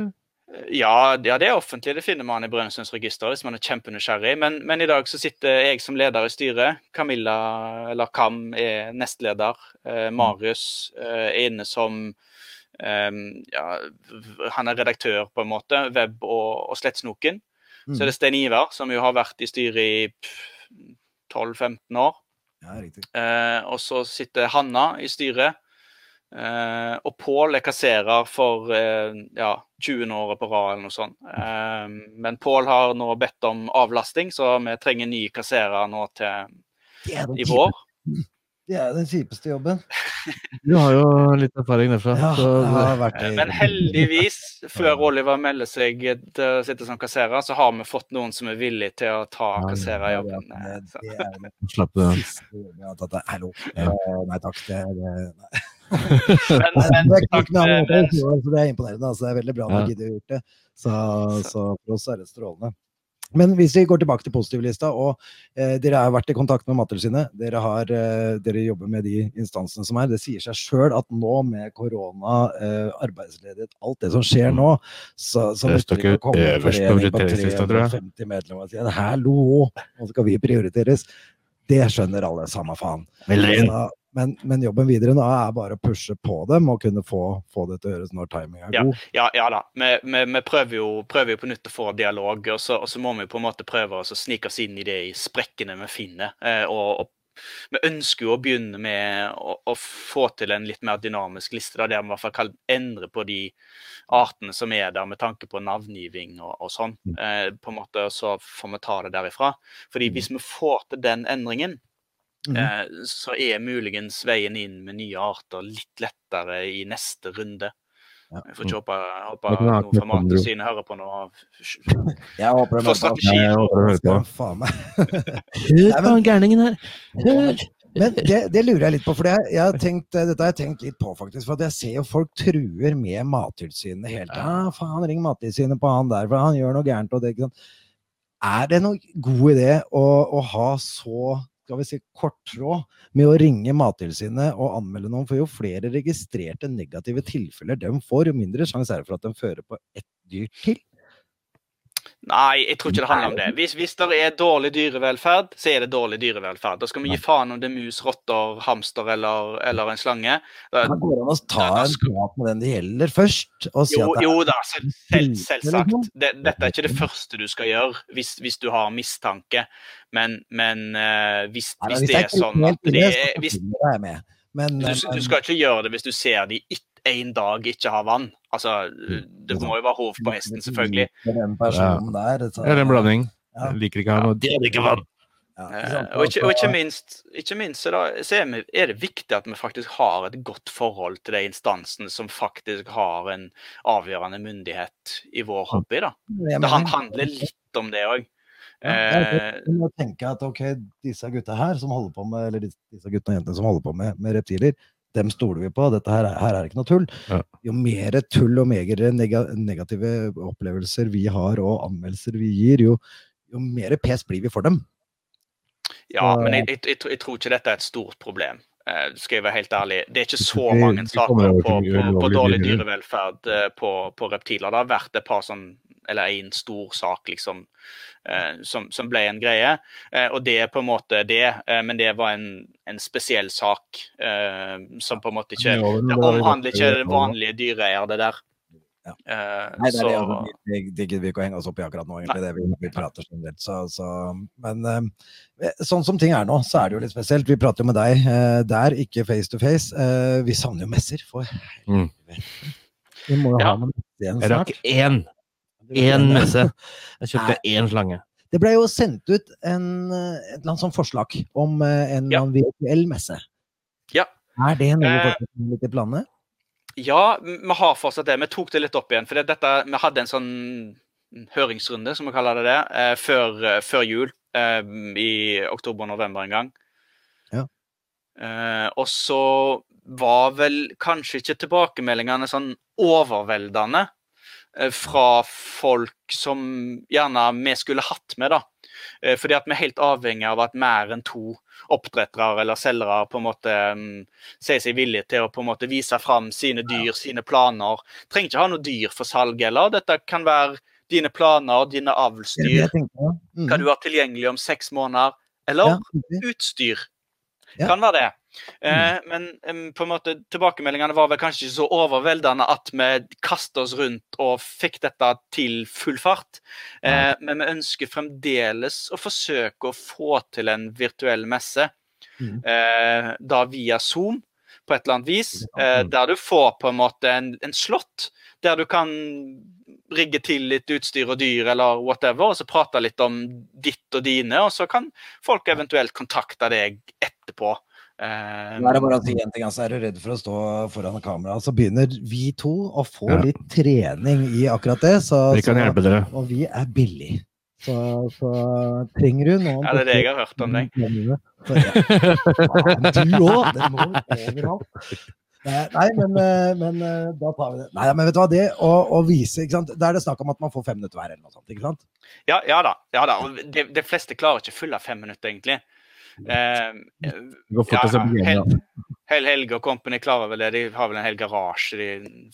C: Ja, ja, det er offentlig. Det finner man i Brønnøysundsregisteret hvis man er kjempenysgjerrig. Men, men, i dag så sitter jeg som leder i styret. Camilla, eller Kam, er nestleder. Eh, Marius eh, er inne som ja, han er redaktør, på en måte. Web og, og Slettsnoken. Mm. Så er det Stein Ivar, som jo har vært i styret i 12-15 år.
A: Ja, riktig.
C: Eh, og så sitter Hanna i styret. Uh, og Pål er kasserer for uh, ja, 20 år på rad eller noe sånt. Uh, men Pål har nå bedt om avlasting, så vi trenger ny kasserer nå til i vår.
A: Det er den kjipeste jobben.
B: Du har jo litt erfaring derfra.
A: Ja,
B: så...
C: Men heldigvis, før Oliver melder seg til å sitte som kasserer, så har vi fått noen som er villig til å ta kassererjobben.
A: Slapp det. Hallo. Nei takk. Det, det, nei.
C: men, men,
A: det, takk, det, er imponerende. Altså. Det er veldig bra at du gidder å gjøre det. Så, så for oss er det strålende. Men hvis vi går tilbake til positivlista, og eh, dere har vært i kontakt med Mattilsynet, dere, har, eh, dere jobber med de instansene som er, det sier seg sjøl at nå med korona, eh, arbeidsledighet, alt det som skjer nå, så, så
B: Det står ikke øverst på prioriteringslista, tror jeg.
A: 50 medlemmer og sier hallo, nå skal vi prioriteres. Det skjønner alle, samme faen. Så, men, men, jobben videre nå er bare å pushe på dem og kunne få, få det til å gjøres når timingen er god.
C: Ja, ja da. Vi, vi, vi prøver, jo, prøver, jo, på nytt å få dialog, og så, og så, må vi på en måte prøve å snike oss inn i det i sprekkene vi finner. Eh, og, og, vi ønsker jo å begynne med å, å, få til en litt mer dynamisk liste, da, der vi i hvert fall kan endre på de artene som er der, med tanke på navngiving og, og sånn. Mm. Eh, på en måte, Så får vi ta det derifra. Fordi mm. hvis vi får til den endringen, Mm. så er muligens veien inn med nye arter litt lettere i neste runde. Ja. Jeg får ikke håpe, håpe noen fra Mattilsynet hører på noe
A: Jeg håper
C: det. strategi.
A: Faen meg.
B: Hør på han gærningen her! Hør!
A: Men det, det, lurer jeg litt på, for jeg, jeg har tenkt, dette har jeg tenkt litt på, faktisk. For jeg ser jo folk truer med Mattilsynet hele tida. Ja, faen, ring Mattilsynet på han der, for han gjør noe gærent. Og det, er det noen god idé å, å ha så skal vi si, korttråd med å ringe Mattilsynet og anmelde noen. For jo flere registrerte negative tilfeller de får, jo mindre sjanse er det for at de fører på ett dyr til.
C: Nei, jeg tror ikke det handler om det. Hvis, hvis det er dårlig dyrevelferd, så er det dårlig dyrevelferd. Da skal vi gi faen om det er mus, rotter, hamster eller, eller en slange.
A: Da, det går an å ta en prat med den det gjelder først.
C: Og si jo, at det er... jo da, selv, selv, selvsagt. Det, dette er ikke det første du skal gjøre hvis, hvis du har mistanke. Men, men uh, hvis, hvis, det er sånn at det er hvis, du, du, skal ikke gjøre det hvis du ser de én dag ikke ha vann. Altså, det må jo være hov på hesten, selvfølgelig.
A: Den personen der.
B: Så, ja, en blanding. Ja. Jeg liker ikke å ha noe Det er ikke vann!
C: Ja, og, ikke, og ikke, minst, ikke minst da, så er det viktig at vi faktisk har et godt forhold til de instansene som faktisk har en avgjørende myndighet i vår hobby. da. Det handler litt om det òg.
A: Ja, jeg tenker tenke at ok, disse gutta her som holder på med, eller disse guttene og jentene som holder på med, med reptiler, dem stoler vi på. Dette her, her er ikke noe tull. Ja. Jo mer tull og mer negative opplevelser vi har og anmeldelser vi gir, jo, jo mer pes blir vi for dem.
C: Ja, men jeg, jeg, jeg, tror ikke dette er et stort problem. Uh, skal jeg være helt ærlig. Det er ikke så mange saker på, på, på dårlig dyrevelferd uh, på, på, reptiler. Det har vært et par sånn eller en stor sak, liksom, uh, som, som, ble en greie. og det er på en måte det, men det var en, en spesiell sak som på en måte ikke Det omhandler ikke vanlige dyreeiere, det der.
A: Ja. Uh, Nei, det, er så... det, det, gidder vi ikke å henge oss opp i akkurat nå, egentlig. det vi, vi prater generelt. Så, så, men uh, sånn som ting er nå, så er det jo litt spesielt. Vi prater jo med deg der, ikke face to face. vi savner jo messer, for mm. Vi må jo ja. ha noe igjen snart.
B: Jeg rakk én. Én messe. Jeg kjøpte én slange.
A: Det ble jo sendt ut en, et eller annet sånt forslag om en ja. virtuell messe.
C: Ja.
A: Er det noe fortsatt i planene?
C: Ja, vi har fortsatt det. Vi tok det litt opp igjen. For dette, vi hadde en sånn høringsrunde, som vi kaller det det, eh, før, eh, før, jul. Eh, I oktober-november en gang.
A: Ja.
C: og så var vel kanskje ikke tilbakemeldingene sånn overveldende fra folk som gjerne vi skulle hatt med, da. Fordi at vi er helt avhengig av at mer enn to oppdrettere eller selgere på en måte um, sier seg villige til å på en måte vise fram sine dyr, sine planer. Trenger ikke ha noe dyr for salg heller. Dette kan være dine planer, dine avlsdyr. Mm. Hva du har tilgjengelig om seks måneder. Eller utstyr. Kan være det. Eh, mm. men um, på en måte tilbakemeldingene var vel kanskje ikke så overveldende at vi kastet oss rundt og fikk dette til full fart. Eh, men vi ønsker fremdeles å forsøke å få til en virtuell messe. Mm. uh, da via Zoom, på et eller annet vis. Uh, der du får på en måte en, en slott der du kan rigge til litt utstyr og dyr eller whatever, og så prate litt om ditt og dine, og så kan folk eventuelt kontakte deg etterpå.
A: Uh, er det bare å si en ting, altså, Er du redd for å stå foran kamera, så begynner vi to å få ja. litt trening i akkurat det. Så,
B: vi kan hjelpe dere.
A: Og vi er billige. Så, så trenger du noen
C: Ja, det er det jeg har hørt om deg.
A: Så, ja. Du òg! Det må overalt. Nei, men, eh, men, eh, da tar vi det. Nei, men vet du hva, det å, å vise ikke sant? Da er det snakk om at man får fem minutter hver, eller noe sånt. ikke sant?
C: Ja, ja da. Ja, da. De, de, fleste klarer ikke fulle av fem minutter, egentlig. Eh, ja, Hel, Hel Helge og Company klarer vel det. De har vel en hel garasje de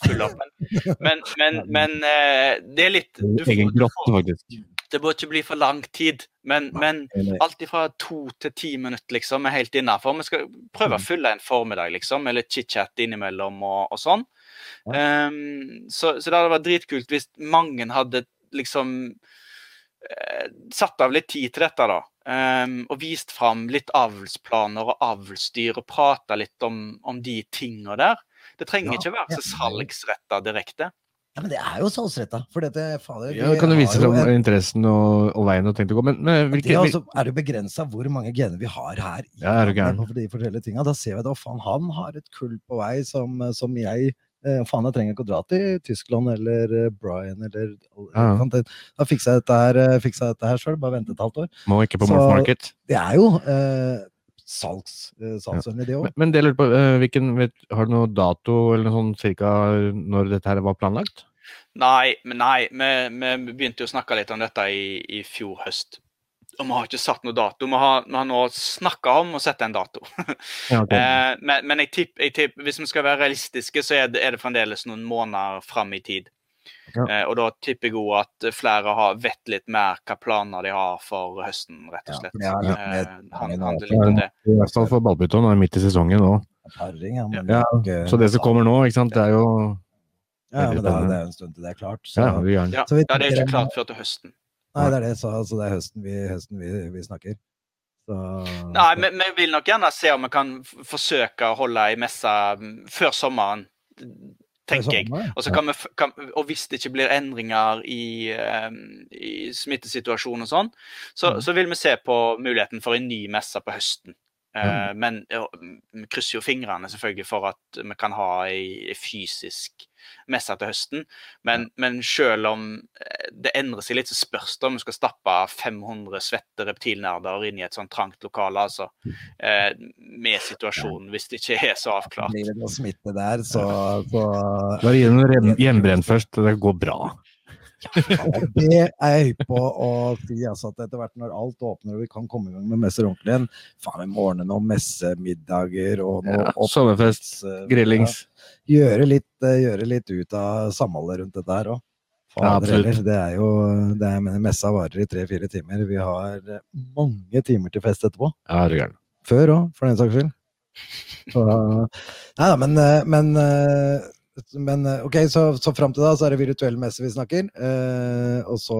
C: fyller opp. Men, men, men, men eh, det er litt
B: du, Egen grotte, faktisk.
C: Det bør ikke bli for lang tid, men, men alt fra to til ti minutter liksom, er helt innafor. Vi skal prøve å mm. fylle en formiddag liksom, med litt chit-chat innimellom og, og sånn. Um, så, så, det hadde vært dritkult hvis mange hadde liksom eh, satt av litt tid til dette, da. Um, og vist fram litt avlsplaner og avlsdyr og prata litt om, om de tinga der. Det trenger ja, ikke være så salgsretta direkte.
A: Ja, Men det er jo salgsretta. For dette, fader
B: Ja, Kan du vise fram interessen og, og, veien du har tenkt å gå? Men, men hvilke,
A: det altså, er jo begrensa hvor mange gener vi har her. I,
B: ja, er du gæren?
A: For de forskjellige tinga. Da ser vi at faen, han har et kull på vei som, som jeg eh, Faen, jeg trenger ikke å dra til Tyskland eller eh, Brian eller ja. Da fikser jeg dette her, eh, dette her sjøl. Bare vente et halvt år.
B: Må ikke på Morph Market.
A: Det er jo eh, salgs, eh, salgsvennlig, det òg.
B: Men, men det lurer på, uh, hvilken, vet, har du noe dato eller noe sånn cirka når dette her var planlagt?
C: Nei, nei vi, vi, begynte jo å snakke litt om dette i, i fjor høst. Og vi har ikke satt noe dato. Vi har, vi har nå snakka om å sette en dato. Ja, okay. eh, men, men jeg tipper, tipp, hvis vi skal være realistiske, så er det, er det fremdeles noen måneder fram i tid. Ja. Eh, og da tipper jeg òg at flere har, vet litt mer hva planer de har for høsten, rett og slett. Ja, ja, ja. Eh,
B: han, handler litt om det. I hvert fall for ballbytteren er midt i sesongen nå. Ja, så det som kommer nå, ikke sant, det er jo
A: ja, men det er, det er en stund til det er klart.
C: Så, ja, vi, ja. Så vi, ja, det er ikke klart før til høsten.
A: Nei, det er det, så altså, det er høsten vi, høsten vi, vi snakker. Så,
C: Nei, men vi vil nok gjerne se om vi kan forsøke å holde ei messe før sommeren tenker jeg. Og, kan vi, kan, og, hvis det ikke blir endringer i, um, i smittesituasjonen og sånn, så, mm. så, vil vi se på muligheten for en ny messe på høsten. Uh. Men vi krysser jo fingrene selvfølgelig for at vi kan ha ei fysisk messe til høsten. Men, men, selv om eh, det endrer seg litt, så spørs det om vi skal stappe 500 svette reptilnerder inn i et sånn trangt lokale. altså, uh, Med situasjonen, hvis det ikke er så avklart.
A: Blir det noe smitte der, så, så...
B: Bare gi den hjemmebrent først, det går bra.
A: det er jeg hypp på å si. Altså, at etter hvert når alt åpner og vi kan komme i gang med messer ordentlig igjen Faen, i morgen noen messemiddager og noe
B: ja, Sommerfest, grillings.
A: Ja, gjøre, litt, gjøre litt ut av samholdet rundt dette her òg. Ja, det er jo det er, Messa varer i tre-fire timer. Vi har mange timer til fest etterpå.
B: Ja, det er
A: Før òg, for den saks skyld. Så, nei da, men, men men eh, ok, så, så fram til da så er det virtuell messe vi snakker. Eh, og så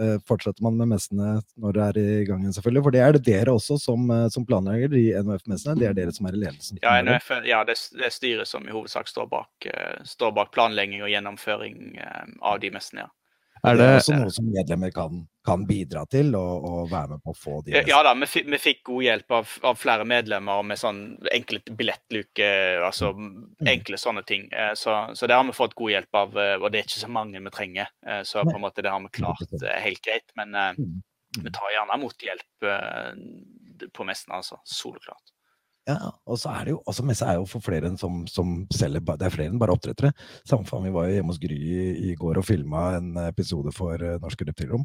A: eh, fortsetter man med messene når det er i gangen, selvfølgelig. For det er det dere også som, eh, som planlegger de NOF-messene. Det er dere som er i ledelsen.
C: Ja, NHF, ja det, det, er styret som i hovedsak står bak, uh, står bak planlegging og gjennomføring uh, av de messene, ja.
A: Er det, det er også noe som medlemmer kan, kan bidra til, og, og, være med på å få de
C: Ja, da, vi, vi, fikk god hjelp av, av, flere medlemmer med sånn enkle billettluke, altså mm. enkle sånne ting. Eh, så, så, det har vi fått god hjelp av, eh, og det er ikke så mange vi trenger. Eh, så på en måte det har vi klart helt greit. Men mm. vi tar gjerne imot hjelp på Mesten, altså. Soleklart.
A: Ja, og så er det jo, altså Messe er jo for flere enn som, som selger Det er flere enn bare oppdrettere. Samme vi var jo hjemme hos Gry i, i går og filma en episode for uh, Norske Reptilrom.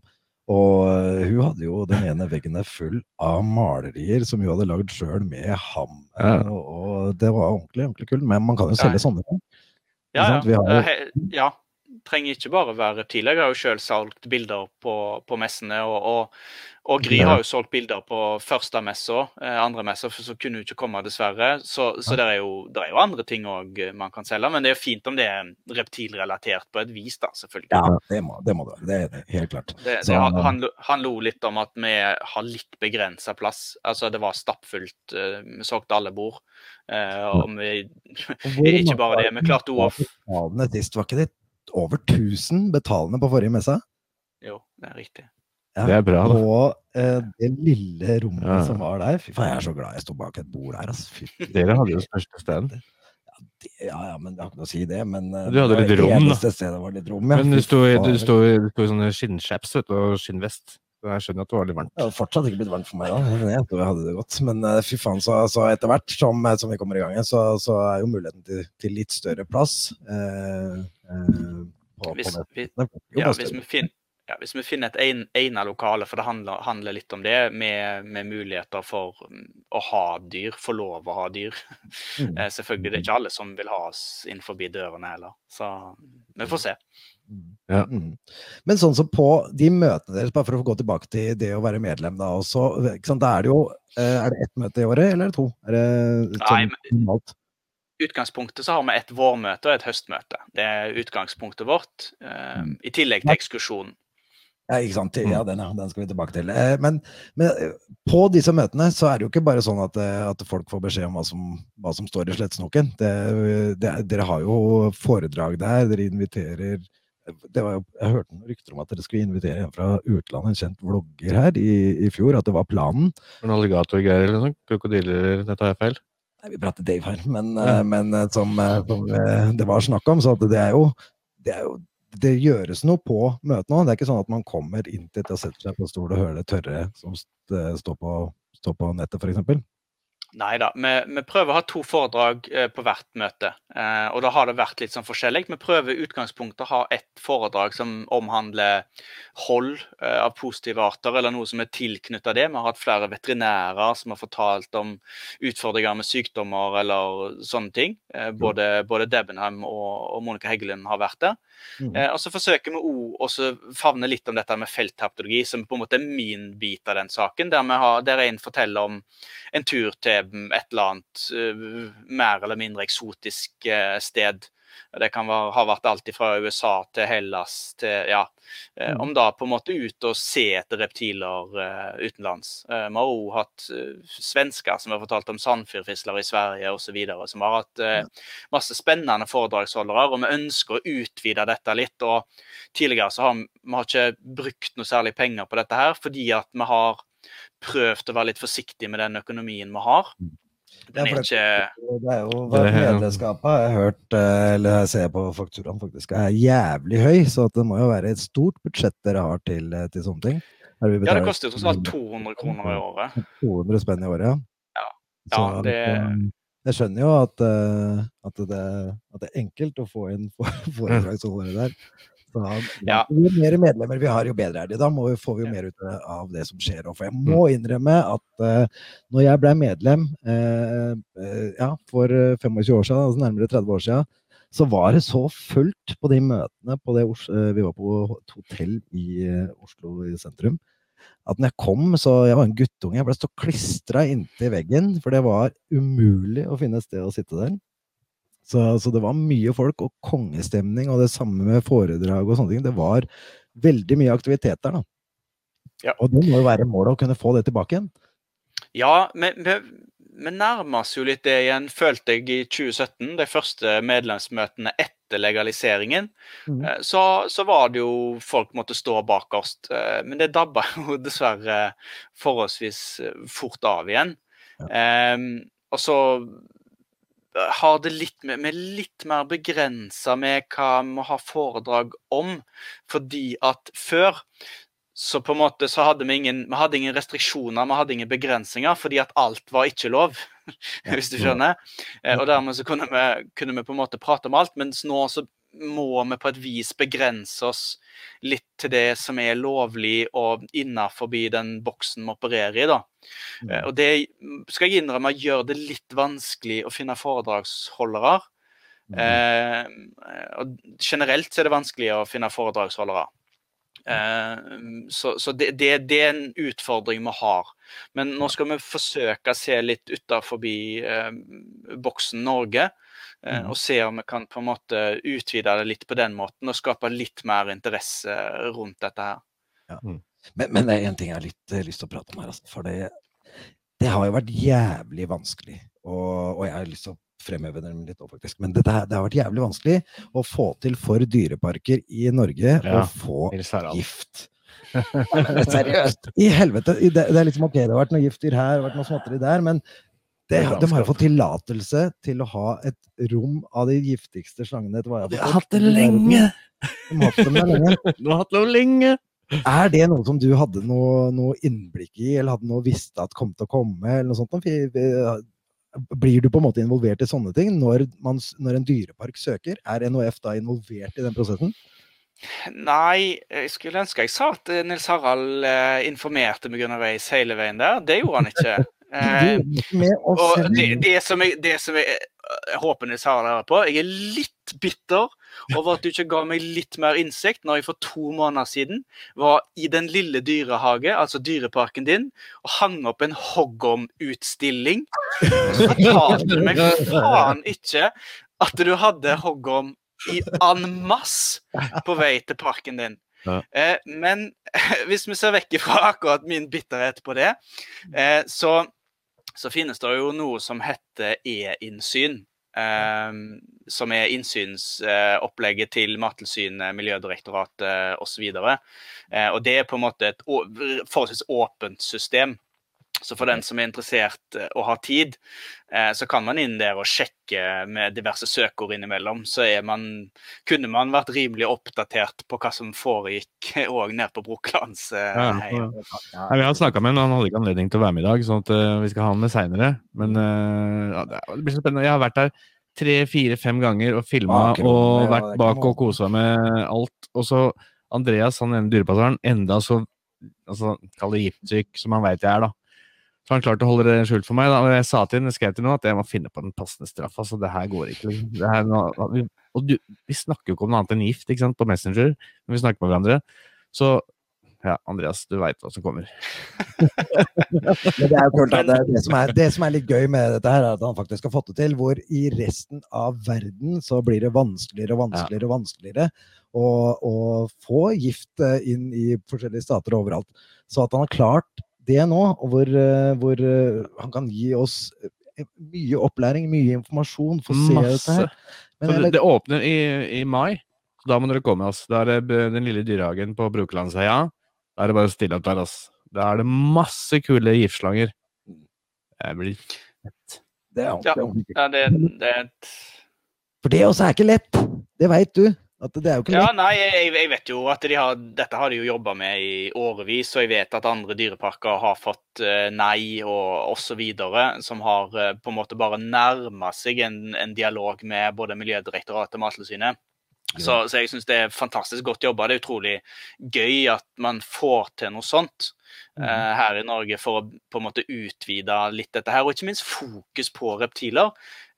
A: Og uh, hun hadde jo den ene veggen full av malerier som hun hadde lagd sjøl med ham. Ja. Og, og, det var ordentlig ordentlig kult. Men man kan jo selge ja. sånne ting.
C: Ja, ja. Har, ja. Trenger ikke bare være tidligere. Jeg har jo sjøl solgt bilder på, på messene. og, og og Gry har jo solgt bilder på første messa, eh, andre messa, så kunne hun ikke komme, dessverre. Så, så det, er jo, det, er jo, andre ting òg eh, man kan selge, men det er jo fint om det er reptilrelatert på et vis, da, selvfølgelig.
A: Ja, det må det, må det. det er helt klart.
C: Det, det han, han, lo litt om at vi har litt begrensa plass. Altså, det var stappfullt, eh, vi solgte alle bord. Og vi Ikke bare det, vi klarte òg
A: Var ikke det over 1000 betalende på forrige messe?
C: Jo, det er riktig.
B: Ja, det er bra, da.
A: Og eh, det lille rommet ja. som var der Fy faen, jeg er så glad jeg sto bak et bord der, altså.
B: Dere hadde jo største stand.
A: Ja, det, ja, ja, men jeg har ikke noe å si det. Men
B: eh, du hadde litt rom, da.
A: Stedet var litt rom, ja.
B: Men du sto, du sto, du sto i sånne skinnchaps og skinnvest. Jeg skjønner at det var litt varmt.
A: Det hadde fortsatt ikke blitt varmt for meg da. Jeg tror jeg hadde det godt. Men uh, fy faen, så, så etter hvert som, som, vi kommer i gang, så, så er jo muligheten til, til litt større plass
C: på, hvis, på vi, ja, hvis vi, finner, ja, hvis vi finner et egnet lokale, for det handler, handler, litt om det, med, med, muligheter for mm, å ha dyr, få lov å ha dyr. Mm. Eh, selvfølgelig, det er ikke alle som vil ha oss innenfor dørene heller. Så vi får se.
A: Ja. Mm. Men sånn som på de møtene deres, bare for å gå tilbake til det å være medlem, da også, da er det jo eh, Er det ett møte i året, eller er det to? Er det sånn normalt?
C: utgangspunktet så har vi et vårmøte og et høstmøte. Det er utgangspunktet vårt, um, i tillegg til ekskursjonen.
A: Ja, ikke sant? Ja, mm. den, den, skal vi tilbake til. Eh, men, men, eh, på disse møtene så er det jo ikke bare sånn at, eh, at folk får beskjed om hva som, hva som står i slettsnoken. dere har jo foredrag der, dere inviterer jo, Jeg hørte noen rykter om at dere skulle invitere en fra utlandet, en kjent vlogger her i, i fjor, at det var planen.
B: En alligatorgreier eller noe? Krokodiller, dette har jeg feil?
A: Nei, vi prater Dave her, men, ja. men som, som, det var snakk om, så det er jo det er jo det gjøres noe på møtene òg. Det er ikke sånn at man kommer inn til og setter seg på stol og hører det tørre som står på, står på nettet, f.eks.
C: Nei da. Vi, vi, prøver å ha to foredrag eh, på hvert møte. Eh, og da har det vært litt sånn forskjellig. Vi prøver i utgangspunktet å ha ett foredrag som omhandler hold eh, av positive arter, eller noe som er tilknyttet det. Vi har hatt flere veterinærer som har fortalt om utfordringer med sykdommer eller sånne ting. Eh, både, både Debenham og, og, Monica Heggelund har vært der. Mm. Eh, og så forsøker vi òg å favne litt om dette med feltherpetologi, som på en måte er min bit av den saken. Der, har, der en forteller om en tur til et eller annet uh, mer eller mindre eksotisk uh, sted. Det kan være, ha vært alt fra USA til Hellas til ja, uh, Om da på en måte ut og se etter reptiler utenlands. vi har òg hatt svensker som har fortalt om sandfyrfisler i Sverige osv. Som har hatt masse spennende foredragsholdere. Og vi ønsker å utvide dette litt. og Tidligere så har vi har ikke brukt noe særlig penger på dette her, fordi at vi har prøvd å være litt forsiktig med den økonomien vi har. Mm.
A: Den er ikke Det er jo medlemskapet, har jeg hørt, eh, eller jeg ser på fakturaen, faktisk er jævlig høy. Så det må jo være et stort budsjett dere har til, eh, til sånne ting.
C: Ja, det koster jo tross alt 200 kroner i året.
A: 200 spenn i året,
C: ja. ja, ja det...
A: Jeg skjønner jo at, eh, at, det, at, det, er enkelt å få inn foredragsholdere der. Så, ja. Jo mer medlemmer vi har, jo bedre er det. Da vi, får vi jo mer ut av det som skjer. For jeg må mm. innrømme at uh, når jeg ble medlem uh, uh, ja, for 25 år siden, altså nærmere 30 år siden, så var det så fullt på de møtene på det Vi var på et hotell i Oslo i sentrum. At når jeg kom, så jeg var en guttunge, jeg ble stå klistra inntil veggen, for det var umulig å finne et sted å sitte der. Så, så, det var mye folk og kongestemning, og det samme med foredrag og sånne ting. Det var veldig mye aktivitet der, da. Ja. Og det må jo være målet å kunne få det tilbake igjen.
C: Ja, men vi nærmer oss jo litt det igjen, følte jeg i 2017. De første medlemsmøtene etter legaliseringen. Mm. Eh, så, så, var det jo folk måtte stå bakerst. Eh, men det dabba jo dessverre forholdsvis fort av igjen. Ja. Um, og så har det litt med, med litt mer begrensa med hva vi må ha foredrag om. Fordi at før så på en måte så hadde vi ingen, vi hadde ingen restriksjoner, vi hadde ingen begrensninger, fordi at alt var ikke lov. hvis du skjønner. Eh, og dermed så kunne vi, kunne vi, på en måte prate om alt, mens nå så må vi på et vis begrense oss litt til det som er lovlig og innafor den boksen vi opererer i. da. Mm. Eh, og det skal jeg innrømme gjør det litt vanskelig å finne foredragsholdere. Mm. Eh, og generelt er det vanskelig å finne foredragsholdere. Eh, så, så det, det, det, er en utfordring vi har. Men nå skal vi forsøke å se litt utafor eh, boksen Norge. Eh, mm. Og se om vi kan på en måte utvide det litt på den måten og skape litt mer interesse rundt dette her.
A: Ja. Mm. Men, men, det er én ting jeg har litt uh, lyst til å prate om her. Altså, for det, det, har jo vært jævlig vanskelig. Og, og jeg har lyst til å fremheve det litt òg, faktisk. Men det, det, har vært jævlig vanskelig å få til for dyreparker i Norge ja. å få gift. Seriøst! I helvete! Det, det, er liksom ok, det har vært noe giftdyr her, det har vært noe småtteri der, men det, de har jo fått tillatelse til å ha et rom av de giftigste slangene.
B: De har hatt det lenge!
A: De har hatt dem lenge.
B: De har hatt det lenge.
A: Er det noe som du hadde noe, noe, innblikk i, eller hadde noe visst at kom til å komme? eller noe sånt? Blir du på en måte involvert i sånne ting når, man, når en dyrepark søker? Er NOF da involvert i den prosessen?
C: Nei, jeg skulle ønske jeg sa at Nils Harald eh, informerte meg underveis hele veien der. Det gjorde han ikke. Eh, og det, det, som jeg, det som jeg, jeg håper Nils Harald hører på, jeg er litt bitter over at du ikke ga meg litt mer innsikt når jeg for to måneder siden var i Den lille dyrehage, altså dyreparken din, og hang opp en hoggorm-utstilling. Så fortalte du meg faen ikke at du hadde hoggorm i en masse på vei til parken din. Ja. Eh, men hvis vi ser vekk fra akkurat min bitterhet på det, eh, så så finnes det jo noe som heter e-innsyn. Eh, som er innsynsopplegget eh, til Mattilsynet, Miljødirektoratet osv. Eh, og det er på en måte et forholdsvis åpent system. Så for den som er interessert eh, og har tid, eh, så kan man inn der og sjekke med diverse søkeord innimellom. Så man, kunne man vært rimelig oppdatert på hva som foregikk òg nede på Brokelands eh, ja, ja.
B: ja, Vi har snakka med ham, han hadde ikke anledning til å være med i dag, sånn at vi skal ha han med seinere. Men det blir så spennende. Jeg har vært der tre, fire, fem ganger og filma og vært bak og kosa med alt. Og så Andreas, han ene dyrepasseren, enda så altså, Kall det giftsyk som han veit jeg er, da. Så han klarte å holde det skjult for meg. Da. Jeg sa til henne, skrev til henne at jeg må finne på den passende straffa. Altså, det her går ikke. Det her, og du, vi snakker jo ikke om noe annet enn gift ikke sant, på Messenger når vi snakker med hverandre. Så ja, Andreas, du veit hva som kommer.
A: det, er klart, det, det, som er, det som er litt gøy med dette, her, er at han faktisk har fått det til. Hvor i resten av verden så blir det vanskeligere og vanskeligere og vanskeligere å, å få gift eh, inn i forskjellige stater overalt. Så at han har klart det nå, hvor, eh, hvor, eh, han kan gi oss eh, mye opplæring, mye informasjon. Få se dette her.
B: Men, det, det, åpner i, i, mai, så da må dere komme. oss. Da er det den lille dyrehagen på Brokelandsheia. Da er det bare å stille opp der. Ass. Da er det masse kule giftslanger. Det blir fett.
A: Det er
C: ordentlig. Ja, det, det er et
A: For det også er ikke lett. Det veit du. Det er jo ikke
C: lett. Ja, nei, jeg, jeg vet jo at de har, dette har de jo jobba med i årevis, og jeg vet at andre dyreparker har fått uh, nei og osv. Som har uh, på en måte bare nærma seg en, en, dialog med både Miljødirektoratet og Mattilsynet. Så, så, jeg syns det er fantastisk godt jobba. Det er utrolig gøy at man får til noe sånt uh, her i Norge for å på en måte utvide litt dette her. Og ikke minst fokus på reptiler.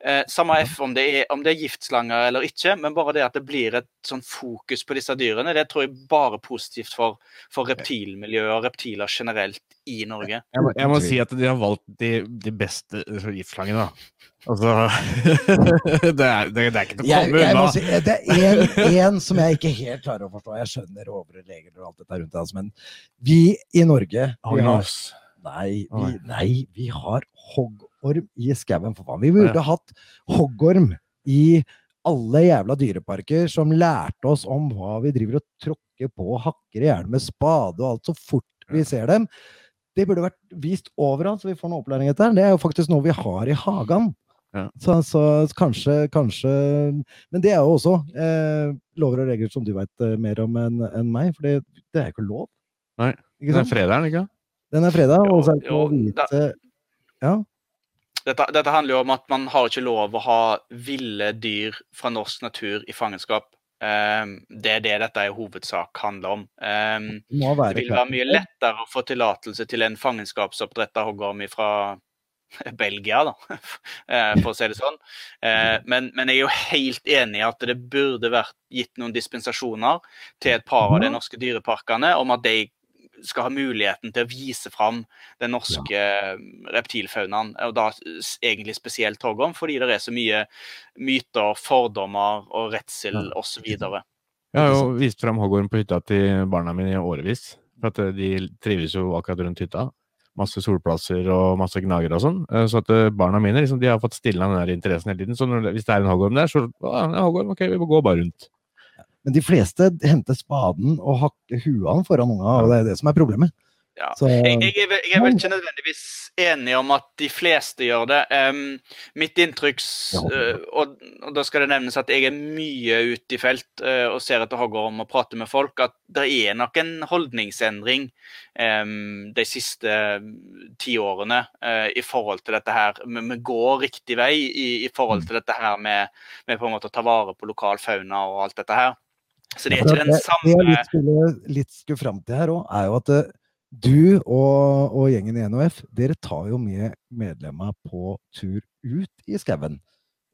C: Uh, samme F om det, er, om det er giftslanger eller ikke, men bare det at det blir et sånn fokus på disse dyrene, det tror jeg bare er positivt for, for reptilmiljøet og reptiler generelt i Norge.
B: Jeg må, jeg må si at de har valgt de, de beste giftslangene, da. Altså det, er, det, det, er, ikke til å komme unna.
A: Si, det er én som jeg ikke helt klarer å forstå. Jeg skjønner overleger og alt dette rundt oss, men vi i Norge vi har, nei, vi, nei, vi har hoggorm i skauen, for faen. Vi burde ja. hatt hoggorm i alle jævla dyreparker som lærte oss om hva vi driver og tråkker på og hakker i hjel med spade og alt så fort vi ser dem. Det burde vært vist overalt, så vi får noe opplæring etter. Det er jo faktisk noe vi har i hagen. Ja. Så, så, kanskje, kanskje Men det er jo også eh, lover og regler som du veit eh, mer om enn en meg, for det, det er jo ikke lov.
B: Nei. Ikke den er fredagen, ikke
A: Den er fredag, og så er det å vite Ja.
C: Dette, dette, handler jo om at man har ikke lov å ha ville dyr fra norsk natur i fangenskap. Um, det er det dette i hovedsak handler om. Um, det, det vil være mye lettere å få tillatelse til en fangenskapsoppdretta hoggorm fra Belgia, da, eh, for å si det sånn. Eh, men, men, jeg er jo helt enig i at det burde vært gitt noen dispensasjoner til et par av de norske dyreparkene om at de skal ha muligheten til å vise fram den norske ja. reptilfaunaen, og da egentlig spesielt hoggorm, fordi det er så mye myter, fordommer og redsel ja. osv.
B: Jeg har jo vist fram hoggorm på hytta til barna mine i årevis. For at de trives jo akkurat rundt hytta masse solplasser og masse gnagere og sånn. Eh, så at eh, barna mine liksom, de har fått stille den der interessen hele tiden. Så når, hvis det er en hoggorm der, så ja, hoggorm, ok, vi må gå bare rundt.
A: Men de fleste henter spaden og hakker huene foran unga, og det er det som er problemet.
C: Ja. Så, jeg, jeg, er, jeg, er, vel ikke nødvendigvis enig om at de fleste gjør det. Um, mitt inntrykk, uh, og, og, da skal det nevnes at jeg er mye ute i felt uh, og ser etter hoggorm og prater med folk, at det er nok en holdningsendring um, de siste ti årene uh, i forhold til dette her. Vi, vi går riktig vei i, i, forhold mm. til dette her med, med på en måte å ta vare på lokal fauna og alt dette her. Så det er ikke den samme
A: Det jeg litt skulle, litt skulle fram til her òg, er jo at du og, og, gjengen i NOF, dere tar jo med medlemmene på tur ut i skauen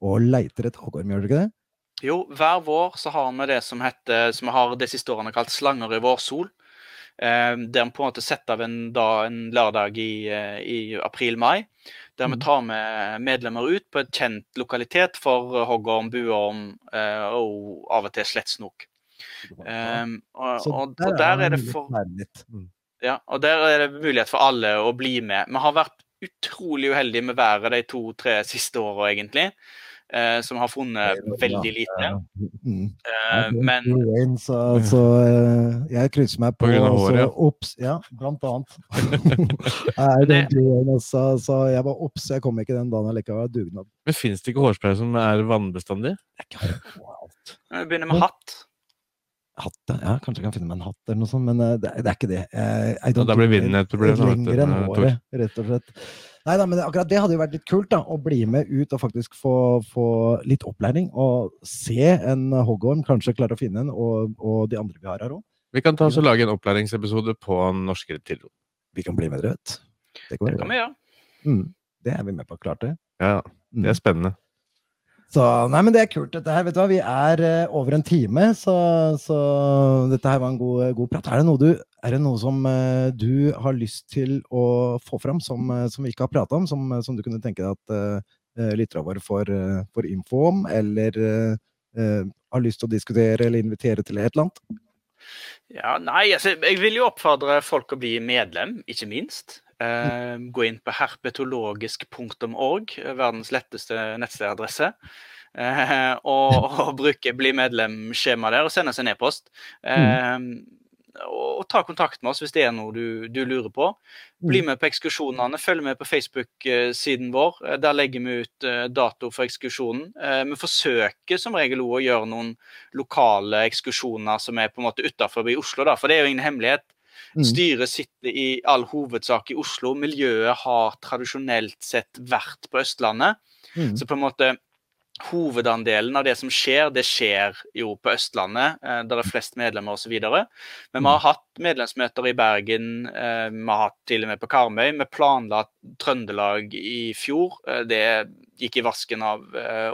A: og leiter etter hoggorm, gjør dere ikke det?
C: Jo, hver vår så har vi det som heter, som vi har de siste årene kalt 'Slanger i vårsol'. Eh, der vi på en måte setter av en, da, en lørdag i, eh, i april-mai. Der vi mm. tar med medlemmer ut på et kjent lokalitet for hoggorm, buorm eh, og av og til slettsnok. Um, og, og, og, der er det for ja, og der er det mulighet for alle å bli med. Vi har vært utrolig uheldige med været de to-tre siste åra, egentlig. Eh, som har funnet veldig lite. Mm. Eh, men
A: Så, så eh, jeg krysser meg på, på så obs Ja, blant annet. det, så, så jeg var obs, jeg kom ikke den dagen likevel. Dugnad.
B: Men fins det ikke hårspray som er vannbestandig?
C: Det er ikke Vi begynner med hatt.
A: Hatt, ja, kanskje jeg kan finne meg en hatt eller noe sånt, men uh, det, det, er ikke det.
B: Uh, da blir vinden et problem.
A: Lenger enn håret, rett og slett. Nei da, men akkurat det hadde jo vært litt kult, da. Å bli med ut og faktisk få, få litt opplæring. Og se en hoggorm, kanskje klare å finne en, og, og, de andre vi har her òg.
B: Vi kan ta oss og lage en opplæringsepisode på norske reptiler.
A: Vi kan bli med dere, vet
C: Det kan vi gjøre.
A: Mm, det er vi med på. Klart det.
B: Ja, det er mm. spennende.
A: Så, nei, men det er kult, dette her. vet du hva, Vi er uh, over en time, så, så, dette her var en god, god prat. Er det noe, du, er det noe som uh, du har lyst til å få fram, som, uh, som vi ikke har prata om, som, som, du kunne tenke deg at uh, lytterne våre får, får, info om, eller har lyst til å diskutere eller invitere til et eller annet?
C: Ja, nei, altså, Jeg vil jo oppfordre folk å bli medlem, ikke minst. Uh, gå inn på herpetologisk.org, verdens letteste nettstedadresse. Uh, og, og, bruke bli medlem-skjema der og sende oss en e-post. Mm. og, og, ta kontakt med oss hvis det er noe du, du lurer på. Bli mm. med på ekskursjonene. Følg med på Facebook-siden vår. Der legger vi ut dato for ekskursjonen. vi forsøker som regel å gjøre noen lokale ekskursjoner som er på en måte utafor Oslo, da, for det er jo ingen hemmelighet Mm. Styret sitter i all hovedsak i Oslo. Miljøet har tradisjonelt sett vært på Østlandet. Mm. Så på en måte hovedandelen av det som skjer, det skjer jo på Østlandet, eh, der det er flest medlemmer osv. Men vi har hatt medlemsmøter i Bergen, eh, vi har hatt til og med på Karmøy. Vi planla Trøndelag i fjor. Eh, det gikk i vasken av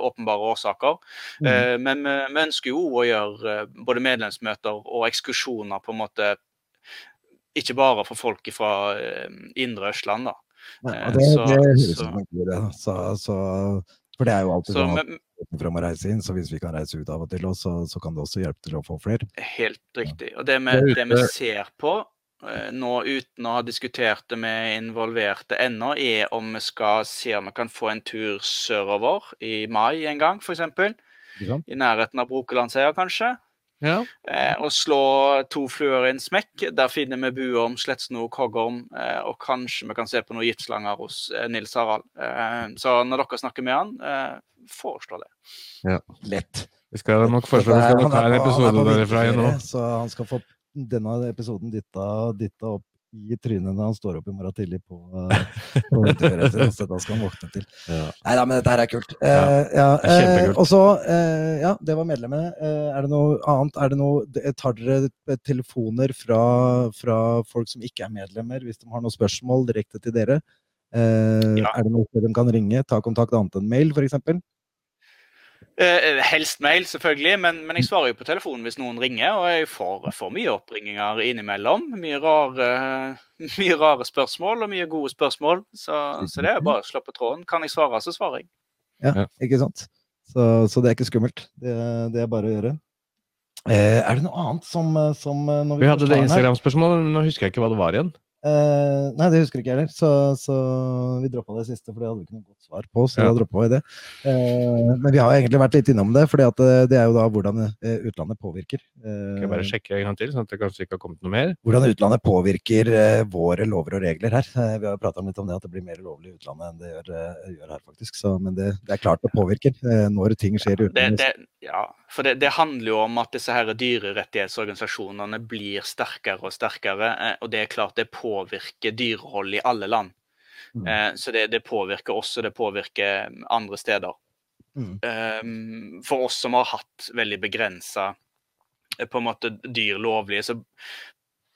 C: åpenbare årsaker. Mm. Men vi, ønsker jo å gjøre både medlemsmøter og ekskursjoner på en måte ikke bare for folk fra indre Østland, da.
A: Ja, det, det høres ut som en god idé. Så, så for det er jo alltid sånn at frem å reise inn, så hvis vi kan reise ut av og til, så, så kan det også hjelpe til å få flere.
C: Helt riktig. Og det vi, det vi ser på eh, nå uten å ha diskutert det med involverte ennå, er om vi skal se om vi kan få en tur sørover i mai en gang, f.eks. I nærheten av Brokelandsheia, kanskje. Ja. Eh, og slå to fluer i en smekk. Der finner vi buorm, slettsnok, hoggorm, eh, og kanskje vi kan se på noen giftslanger hos eh, Nils Harald. Eh, så når dere snakker med han, eh, foreslå det.
A: Ja. Lett.
B: Vi skal nok foreslå vi skal ta en episode derfra igjen nå.
A: Så han skal få denne episoden dytta, dytta opp i trynet når han står opp i morgen tidlig på, uh, på så da skal han våkne til. Ja. Nei da, men dette her er kult. Eh, ja, uh, og så, eh, ja, det var medlemmene. er det noe annet? Er det noe, tar dere telefoner fra, fra, folk som ikke er medlemmer, hvis de har noen spørsmål direkte til dere? Ja. Er det noe de kan ringe? Ta kontakt annet enn mail, f.eks.?
C: Eh, helst mail, selvfølgelig, men, men, jeg svarer jo på telefonen hvis noen ringer. Og jeg får, får mye oppringinger innimellom. Mye rare, mye rare, spørsmål og mye gode spørsmål. Så, så det er bare å slå på tråden. Kan jeg svare, så svarer jeg.
A: Ja, ikke sant. Så, så det er ikke skummelt. Det, det, er bare å gjøre. Eh, er det noe annet som, som
B: Vi, vi hadde det Instagram-spørsmålet, nå husker jeg ikke hva det var igjen.
A: Uh, nei, det husker ikke jeg heller, så, så vi droppa det siste, for det hadde vi ikke noe godt svar på. så ja. da vi det. Uh, men vi har egentlig vært litt innom det, for det, eh, det er jo da hvordan utlandet påvirker.
B: Uh, kan jeg bare sjekke en gang til, sånn at det kanskje ikke har kommet noe mer?
A: Hvordan utlandet påvirker våre lover og regler her. vi har jo prata litt om det, at det blir mer lovlig i utlandet enn det gjør, gjør her, faktisk. Så, men det, det, er klart det påvirker når ting skjer i utlandet.
C: ja, for det, det, handler jo om at disse her dyrerettighetsorganisasjonene blir sterkere og sterkere. Og det er klart det påvirker dyrehold i alle land. Mm. Eh, så det, det, påvirker oss, og det påvirker andre steder. Mm. Um, for oss som har hatt veldig begrensa eh, på en måte dyr lovlige, så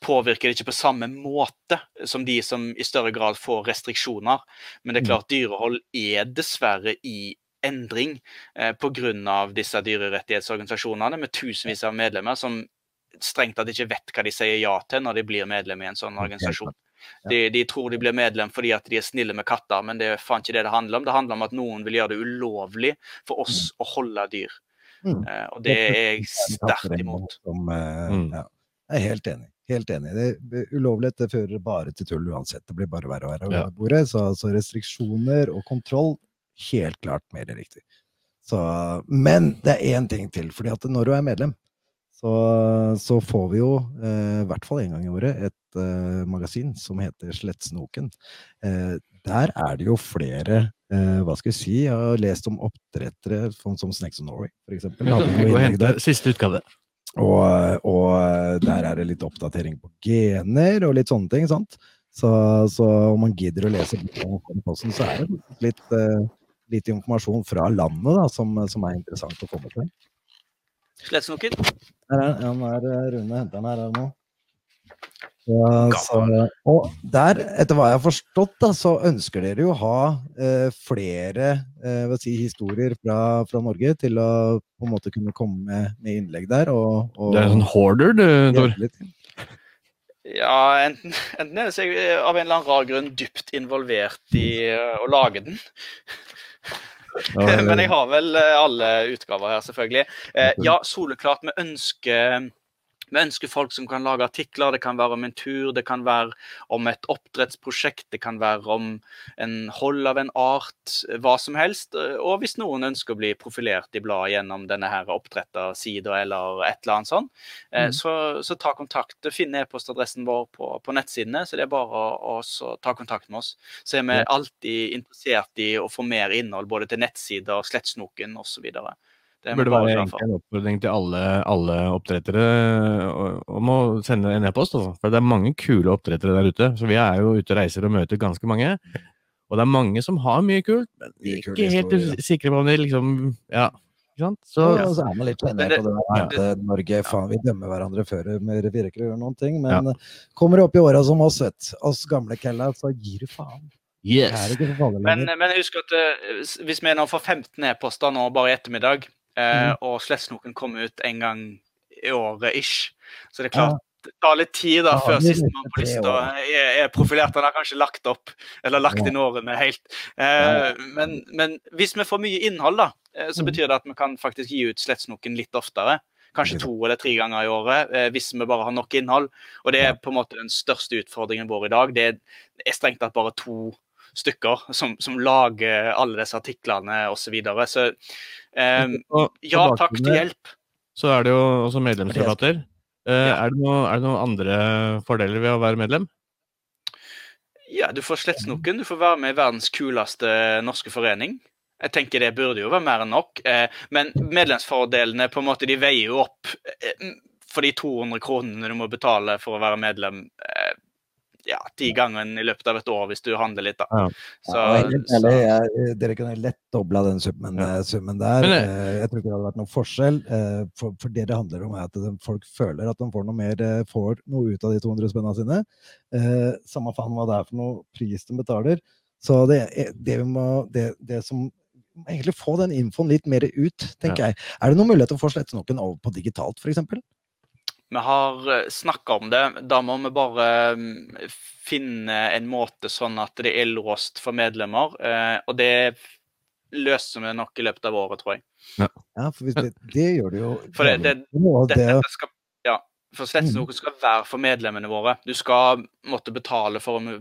C: påvirker det ikke på samme måte som de som i større grad får restriksjoner. Men det er mm. klart, dyrehold er dessverre i endring eh, pga. disse dyrerettighetsorganisasjonene med tusenvis av medlemmer som strengt tatt ikke vet hva de sier ja til når de blir medlem i en sånn organisasjon. De, de, tror de blir medlem fordi at de er snille med katter, men det er faen ikke det det handler om. Det handler om at noen vil gjøre det ulovlig for oss mm. å holde dyr. Mm. Uh, og det er jeg sterkt imot.
A: Som, uh, mm. ja. Jeg er helt enig. Helt enig. Det, ulovlighet det fører bare til tull uansett. Det blir bare verre og verre. Ja. Bordet, så, så restriksjoner og kontroll helt klart mer riktig. Så, men det er én ting til. fordi at når du er medlem, så, så får vi jo, eh, i hvert fall én gang i året, et eh, magasin som heter Slettsnoken. Eh, der er det jo flere Hva skal vi si? Jeg har lest om oppdrettere som, Snakes of Norway, f.eks.
B: Siste utgave.
A: Og, og, der er det litt oppdatering på gener og litt sånne ting. sant? Så, så om man gidder å lese posten, så er det litt, litt informasjon fra landet da, som, som, er interessant å få med seg.
C: Slettsnoken?
A: Her er han er eh, Rune henter den her, her nå. Ja, så, og der, etter hva jeg har forstått, da, så ønsker dere jo å ha eh, flere eh, si, historier fra, fra, Norge til å på en måte kunne komme med, med innlegg der. Og, og,
B: det er en sånn hoarder, du, Tor.
C: Ja, enten, enten er jeg av en eller annen rar grunn dypt involvert i uh, å lage den. Men jeg har vel eh, alle utgaver her, selvfølgelig. Uh, ja, soleklart. Vi ønsker vi ønsker folk som kan lage artikler. Det kan være om en tur, det kan være om et oppdrettsprosjekt, det kan være om en hold av en art, hva som helst. Og hvis noen ønsker å bli profilert i bladet gjennom denne her oppdrettersida eller et eller annet sånt, eh, mm. så, så, ta kontakt. Finn e-postadressen vår på, på nettsidene, så det er bare å, ta kontakt med oss. Så er vi alltid interessert i å få mer innhold både til nettsider, Slettsnoken osv.
B: Det burde være en oppfordring til alle, alle oppdrettere om å sende en e-post. Altså. For det er mange kule oppdrettere der ute. Så vi er jo ute og reiser og møter ganske mange. Og det er mange som har mye kult, men mye ikke helt sikre på om de liksom Ja.
A: Så, ja, så er man litt enig på det at ja. Norge faen, vi dømmer hverandre før vi å gjøre noen ting. Men ja. kommer det opp i åra som oss, vet oss gamle kella, så gir du faen.
B: Yes.
C: Men, men, husk at uh, hvis vi nå får 15 e-poster nå bare i ettermiddag, mm. og Slettsnoken kommer ut en gang i året ish, så det er klart det tar litt tid da, ja, før sistemann på lista er, er, profilert. Han har kanskje lagt opp, eller lagt inn årene helt. Uh, men, men, hvis vi får mye innhold, da, så mm. betyr det at vi kan faktisk gi ut Slettsnoken litt oftere. Kanskje to eller tre ganger i året, hvis vi bare har nok innhold. Og det er på en måte den største utfordringen vår i dag. Det er strengt tatt bare to stykker som, som lager alle disse artiklene osv. Så, videre. så um, ja, takk til hjelp.
B: Så er det jo også medlemsrabatter. Uh, er, det noe, er, det noen andre fordeler ved å være medlem?
C: Ja, du får Slettsnoken. Du får være med i verdens kuleste norske forening. Jeg tenker det burde jo være mer enn nok. Eh, men medlemsfordelene på en måte, de veier jo opp eh, for de 200 kronene du må betale for å være medlem ja, ti ganger i løpet av et år hvis du handler litt, da. Ja.
A: Så, ja, så... Jeg, dere kunne lett dobla den summen, ja. Eh, summen der. Men, eh, jeg tror ikke det hadde vært noen forskjell. Eh, for, for, det det handler om, er at folk føler at de får noe mer, får noe ut av de 200 spenna sine. Samme faen hva det er for noe pris de betaler. Så det, det, må, det, det som egentlig få den infoen litt mer ut, tenker jeg. Er det noen mulighet til å få slette noen over på digitalt, f.eks.?
C: Vi har eh, snakka om det. Da må vi bare mm, finne en måte sånn at det er låst for medlemmer. Eh, og det løser vi nok i løpet av året, tror jeg.
A: Ja, ja for det, det, gjør det jo
C: For det, det, det, dette skal, ja, for Slettsnoken mm. skal være for medlemmene våre. Du skal måtte betale for å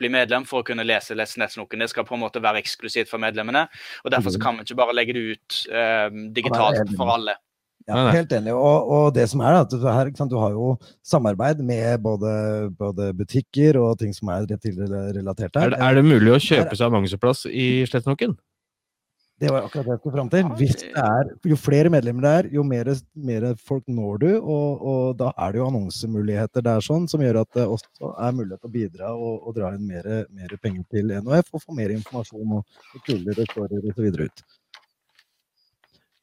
C: bli medlem for å kunne lese Slettsnoken. Det skal på en måte være eksklusivt for medlemmene. og Derfor mm. kan vi ikke bare legge det ut eh, digitalt for alle.
A: Ja, helt enig. Og, og, det som er at du, her, sant, du har jo samarbeid med både, både, butikker og ting som er relatert
B: her. Er det, er det mulig å kjøpe seg annonseplass i Slettnokken?
A: Det var akkurat det jeg skulle fram til. Hvis det er, jo flere medlemmer det er, jo mer, mer folk når du. Og, og, da er det jo annonsemuligheter der sånn, som gjør at det også er mulighet til å bidra og, og dra inn mer, mer, penger til NOF og få mer informasjon og, og kulere storyer osv. ut.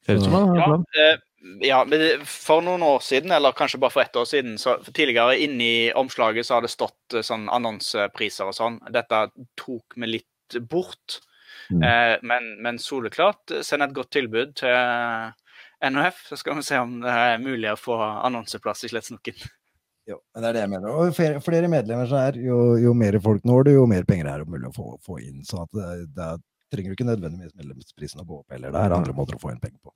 B: Plan.
C: Ja, ja, men for noen år siden, eller kanskje bare for ett år siden, så tidligere inni omslaget så har det stått eh, sånn annonsepriser og sånn. Dette tok vi litt bort. Mm. Eh, men, men soleklart, send et godt tilbud til NHF, så skal vi se om det er mulig å få annonseplass i Slettsnokken.
A: Jo, men det er det jeg mener. Og flere, flere medlemmer som er, jo, jo, mer folk når du, jo mer penger er det mulig å få, få inn. Så da det, det trenger du ikke nødvendigvis medlemsprisen å gå opp heller. Det er andre måter å få inn penger på.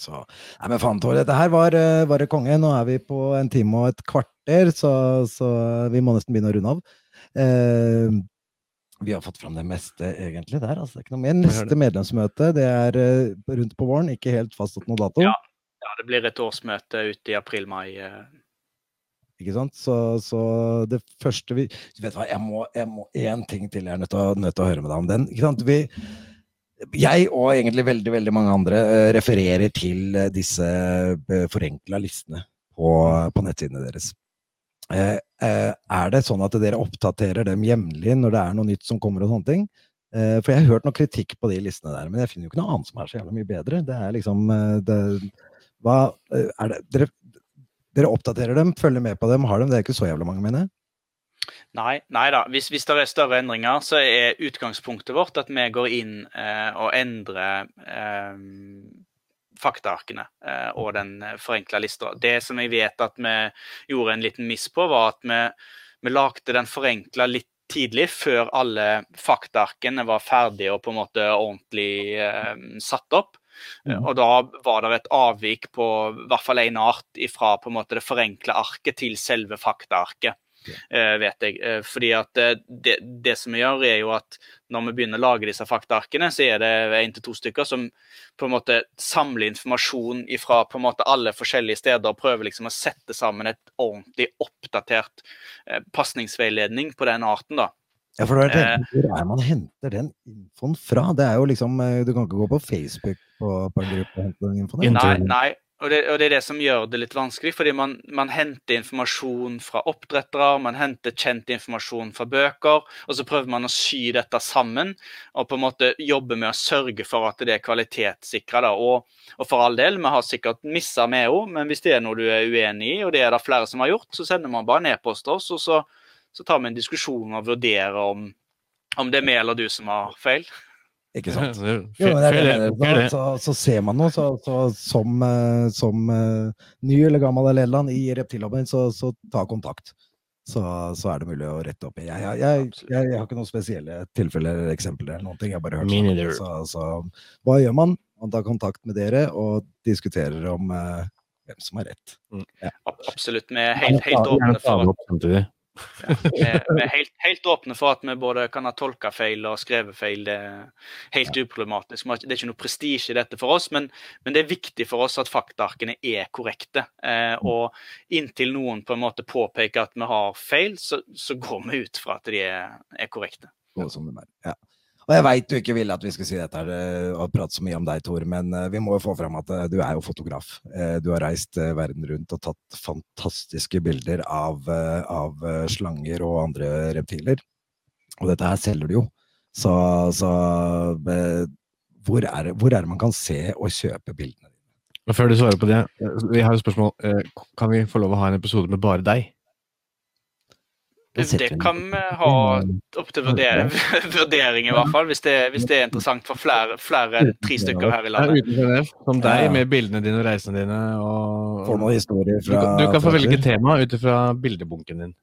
A: Så, nei, men faen, Tor, dette her var, var det konge. Nå er vi på en time og et kvarter, så, så vi må nesten begynne å runde av. Eh, vi har fått fram det meste, egentlig. der, altså, det er ikke noe mer. Neste medlemsmøte det er uh, rundt på våren. Ikke helt fastsatt noen dato.
C: Ja. ja, det blir et årsmøte ute i april-mai. Uh...
A: Ikke sant? Så, så, det første vi Vet du hva, jeg må, jeg må én ting til jeg er nødt til, å, nødt til å høre med deg om den. Ikke sant? Vi jeg og egentlig veldig veldig mange andre uh, refererer til uh, disse eh, forenkla listene på, på, nettsidene deres. er det sånn at dere oppdaterer dem jevnlig når det er noe nytt som kommer? og sånne ting? for jeg har hørt noe kritikk på de listene der, men jeg finner jo ikke noe annet som er så jævla mye bedre. Det er liksom det, hva, er det, dere, dere oppdaterer dem, følger med på dem, har dem? Det er ikke så jævla mange, mener jeg?
C: Nei, nei da. Hvis, hvis, det er større endringer, så er utgangspunktet vårt at vi går inn eh, og endrer eh, faktaarkene eh, og den forenkla lista. Det som jeg vet at vi gjorde en liten miss på, var at vi, vi lagde den forenkla litt tidlig, før alle faktaarkene var ferdige og på en måte ordentlig eh, satt opp. Ja. Og da var det et avvik på i hvert fall én art fra på en måte det forenkla arket til selve faktaarket. Eh, vet jeg. Eh, fordi at eh, det, det, som vi gjør, er jo at når vi begynner å lage disse faktaarkene, så er det én til to stykker som på en måte samler informasjon fra på en måte alle forskjellige steder og prøver liksom å sette sammen et ordentlig oppdatert pasningsveiledning på den arten. da.
A: Ja, for det er Hvor er man henter den infoen fra? Det er jo liksom, Du kan ikke gå på Facebook på, på en gruppe og hente den infoen?
C: Nei, nei, og det, og det, er det som gjør det litt vanskelig, fordi man, man, henter informasjon fra oppdrettere, man henter kjent informasjon fra bøker, og så prøver man å sy dette sammen og på en måte jobbe med å sørge for at det er kvalitetssikra. Og, og, for all del, vi har sikkert missa med henne, men hvis det er noe du er uenig i, og det er det flere som har gjort, så sender man bare en e-post til oss, og så, så, tar vi en diskusjon og vurderer om, om det er vi eller du som har feil.
A: Ikke sant? Jo, så, så, så, ser man noe, så, som, eh, som uh, ny eller gammel eller land i reptillobben, så, ta kontakt. Så, er det mulig å rette opp i. Jeg, jeg, jeg, jeg, har ikke noen spesielle tilfeller eller eksempler. eller noen ting, jeg bare hørt sånn. så, hva gjør man? Man tar kontakt med dere og diskuterer om uh, hvem som har rett.
C: Mm. Ja. Absolutt. Vi er helt, helt åpne for ja, vi, er helt, helt, åpne for at vi både kan ha tolka feil og skrevet feil. Det er helt uproblematisk. Det er ikke noe prestisje i dette for oss, men, men, det er viktig for oss at faktaarkene er korrekte. Eh, og inntil noen på en måte påpeker at vi har feil, så, så går vi ut fra at de er, er korrekte.
A: Ja. Og jeg veit du ikke ville at vi skulle si dette eh, og prate så mye om deg, Tor, men eh, vi må jo få fram at eh, du er jo fotograf. Du har reist verden rundt og tatt fantastiske bilder av, av slanger og andre reptiler. Og dette her selger du jo. Så, så hvor, er, hvor, er, det man kan se og kjøpe bildene?
B: Før du svarer på det, vi har et spørsmål. Kan vi få lov å ha en episode med bare deg?
C: Det kan vi ha opp til vurdering, vurdering, i hvert fall, hvis det, hvis det er interessant for flere, flere tre stykker her i landet.
B: Som deg, med bildene dine og reisene dine. Og...
A: Får noen historier fra
B: Du, du kan få velge tema ut ifra bildebunken din.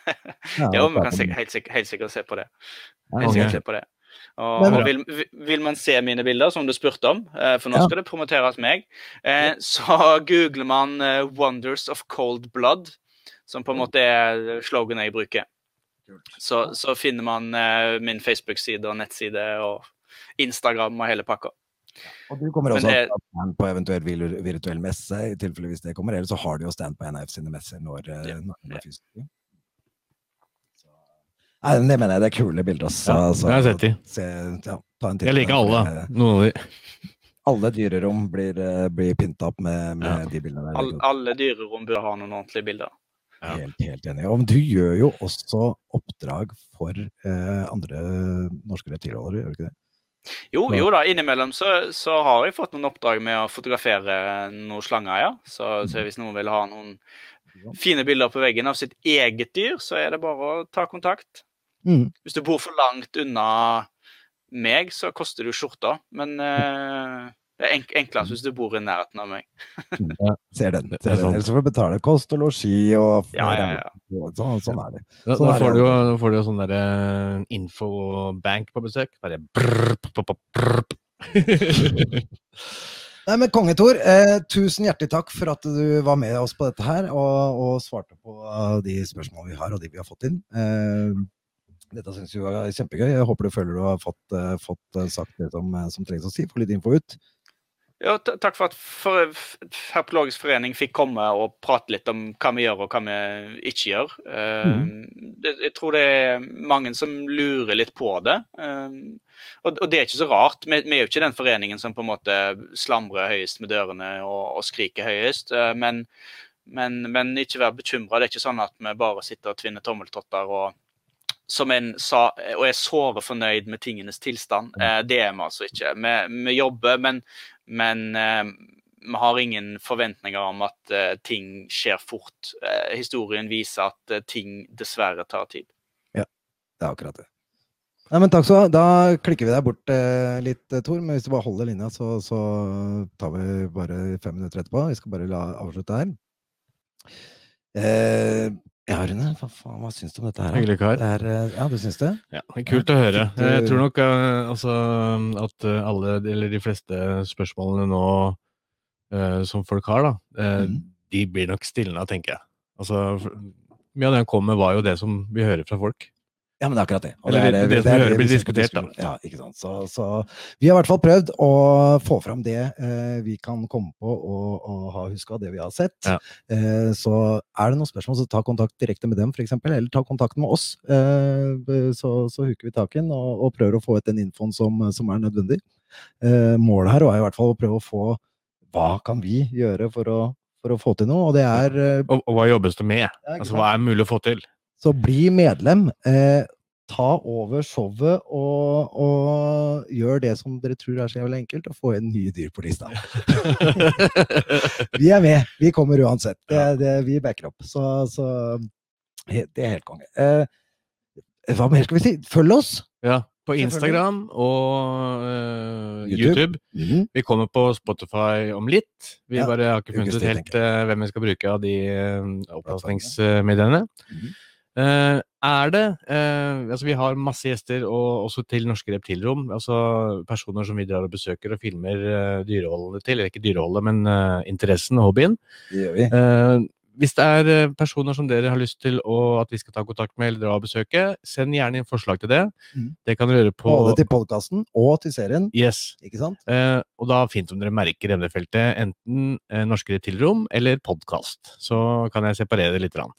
C: ja, vi kan sikkert, helt, sikkert, helt, sikkert se på det. Helt sikkert se på det. Og, og vil, vil, man se mine bilder, som du spurte om, eh, for nå skal det promoteres meg, eh, så googler man eh, 'Wonders of Cold Blood' som på en måte er sloganet jeg bruker. Så, så finner man uh, min Facebook-side og nettside og Instagram og hele pakka.
A: Og du kommer også til å stand på eventuell virtuell messe, i tilfelle hvis det kommer. Eller så har du jo stand på NF sine messer når, eh, ja. når det er fysisk. Nei, det mener jeg. Det er kule bilder. Så,
B: ja, det har jeg sett de.
A: Se, ja,
B: jeg liker alle. Noen av de.
A: Alle dyrerom blir, eh, blir pynta opp med, med ja. de bildene.
C: All, alle dyrerom bør ha noen ordentlige bilder.
A: Ja. Helt, helt enig. Og du gjør jo også oppdrag for eh, andre norske reptilholdere, gjør du ikke det?
C: Jo, jo da, innimellom så, så, har jeg fått noen oppdrag med å fotografere noen slanger, ja. Så, så mm. hvis noen vil ha noen fine bilder på veggen av sitt eget dyr, så er det bare å ta kontakt. Mm. Hvis du bor for langt unna meg, så koster det jo skjorta, men eh, det er enk enklest hvis du bor i nærheten av meg.
A: ja, ser den. Ser den. Ellers får du betale kost og losji og
C: ja, ja, ja.
A: Sånn, sånn, er det.
B: Sånn da, får du jo, får du jo sånn derre uh, infobank på besøk. Bare brr, brr, brr,
A: Nei, men Kongetor, eh, tusen hjertelig takk for at du var med oss på dette her og, og svarte på de spørsmålene vi har, og de vi har fått inn. Eh, dette syns vi var kjempegøy. Jeg håper du føler du har fått, uh, fått uh, sagt det som, som trengs å si. Få litt info ut.
C: Ja, takk for at for, Herpetologisk forening fikk komme og prate litt om hva vi gjør og hva vi ikke gjør. Mm. det, jeg tror det er mange som lurer litt på det. Uh, og, og, det er ikke så rart. Vi, vi, er jo ikke den foreningen som på en måte slamrer høyest med dørene og, og skriker høyest. Uh, men, men, men, ikke vær bekymra. Det er ikke sånn at vi bare sitter og tvinner tommeltotter og som en sa, og er såre fornøyd med tingenes tilstand. Mm. det er vi altså ikke. Vi, vi jobber, men men eh, vi har ingen forventninger om at uh, ting skjer fort. Uh, historien viser at ting dessverre tar tid.
A: Ja, det er akkurat det. Nei, men takk skal du ha. Da klikker vi deg bort litt, Tor. Men hvis du bare holder linja, så, så, tar vi bare fem minutter etterpå. Vi skal bare la, avslutte her. Ja, Rune, hva, faen, hva syns du om dette her?
B: Hyggelig kar.
A: Er, ja, du syns det?
B: Ja, det er kult å høre. Jeg tror nok altså, at alle, eller de fleste spørsmålene nå uh, som folk har, da, uh, mm. de blir nok stilna, tenker jeg. Altså, mye av det han kom med, var jo det som vi hører fra folk.
A: Ja, men det er akkurat det.
B: Og det, er, det, det, det, det blir diskutert, da.
A: Ja, ikke sant. Så, så, vi har i hvert fall prøvd å få fram det eh, vi kan komme på og, og ha huska det vi har sett. Ja. Eh, så er det noen spørsmål, så ta kontakt direkte med dem, f.eks. Eller ta kontakt med oss. Eh, så, så huker vi tak i den og, og, prøver å få ut den infoen som, som er nødvendig. Eh, målet her er i hvert fall å prøve å få hva kan vi gjøre for å, for å få til noe, og det er eh,
B: Og, og hva jobbes det med? Altså, hva er mulig å få til?
A: Så bli medlem. Eh, ta over showet og, og gjør det som dere tror er så jævlig enkelt, og få inn nye dyr på lista. Vi er med. Vi kommer uansett. Det, det, vi backer opp. Så, så det er helt konge. Eh, hva mer skal vi si? Følg oss!
B: Ja, på Instagram og uh,
A: YouTube.
B: YouTube.
A: Mhm.
B: Vi kommer på Spotify om litt. Vi
A: Ja,
B: bare har ikke funnet ut helt uh, hvem vi skal bruke av de uh, oppkastningsmediene.
A: Mhm.
B: Eh, er det uh, Altså, vi har masse gjester, og også til Norske Reptilrom. Altså personer som vi drar og besøker og filmer uh, dyreholdet til. Eller ikke dyreholdet, men eh, interessen og hobbyen.
A: Det gjør vi.
B: Eh, hvis det er eh, personer som dere har lyst til å, at vi skal ta kontakt med eller dra og besøke, send gjerne inn forslag til det.
A: Mm.
B: Det kan dere gjøre på
A: Både til podkasten og til serien.
B: Yes.
A: Ikke sant?
B: Eh, og da fint om dere merker emnefeltet enten eh, Norske Reptilrom eller podkast. Så kan jeg separere det litt. grann.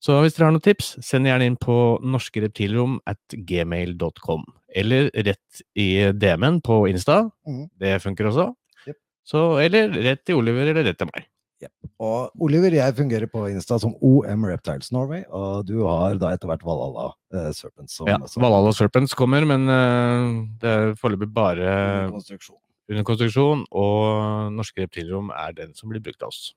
B: Så hvis dere har noen tips, send gjerne inn på norskereptilrom at gmail.com. Eller rett i DM-en på Insta.
A: Mm.
B: Det funker også.
A: Yep.
B: Så, eller rett til Oliver eller rett til meg.
A: Og Oliver, jeg fungerer på Insta som OM Reptiles Norway, og du har da etter hvert Valhalla eh, Serpents som,
B: Ja, Valhalla Serpents kommer, men eh, det er foreløpig bare
A: under konstruksjon.
B: under konstruksjon, og Norske Reptilrom er den som blir brukt av oss.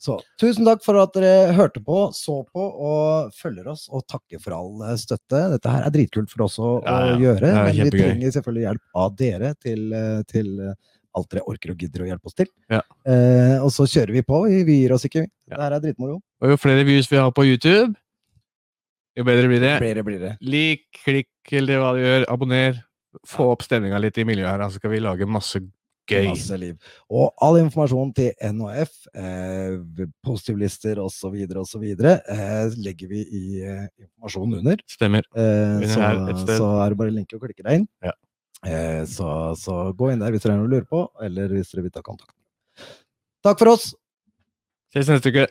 A: Så tusen takk for at dere hørte på, så på og følger oss, og takker for all eh, støtte. Dette her er dritkult for oss å,
B: Ja, ja.
A: å gjøre, men vi trenger selvfølgelig hjelp av dere til, eh, til eh, alt dere orker og gidder å hjelpe oss til.
B: Ja.
A: Eh, og så kjører vi på, vi, vi gir oss ikke.
B: Ja.
A: Det her er dritmoro.
B: Og jo flere views vi har på YouTube, jo bedre blir det.
A: Blir blir det.
B: Lik, klikk eller hva du gjør, abonner. Få opp stemninga litt i miljøet her, så skal vi lage masse gøy.
A: Masse liv. Og all informasjon til NHF, eh, positivlister osv., osv., eh, legger vi i eh, informasjonen under.
B: Stemmer.
A: Eh, så, så er det bare linke og klikke deg inn.
B: Ja.
A: Eh, så, så gå inn der hvis dere har noe å lure på, eller hvis dere vil ta kontakt. Takk for oss!
B: Ses neste uke.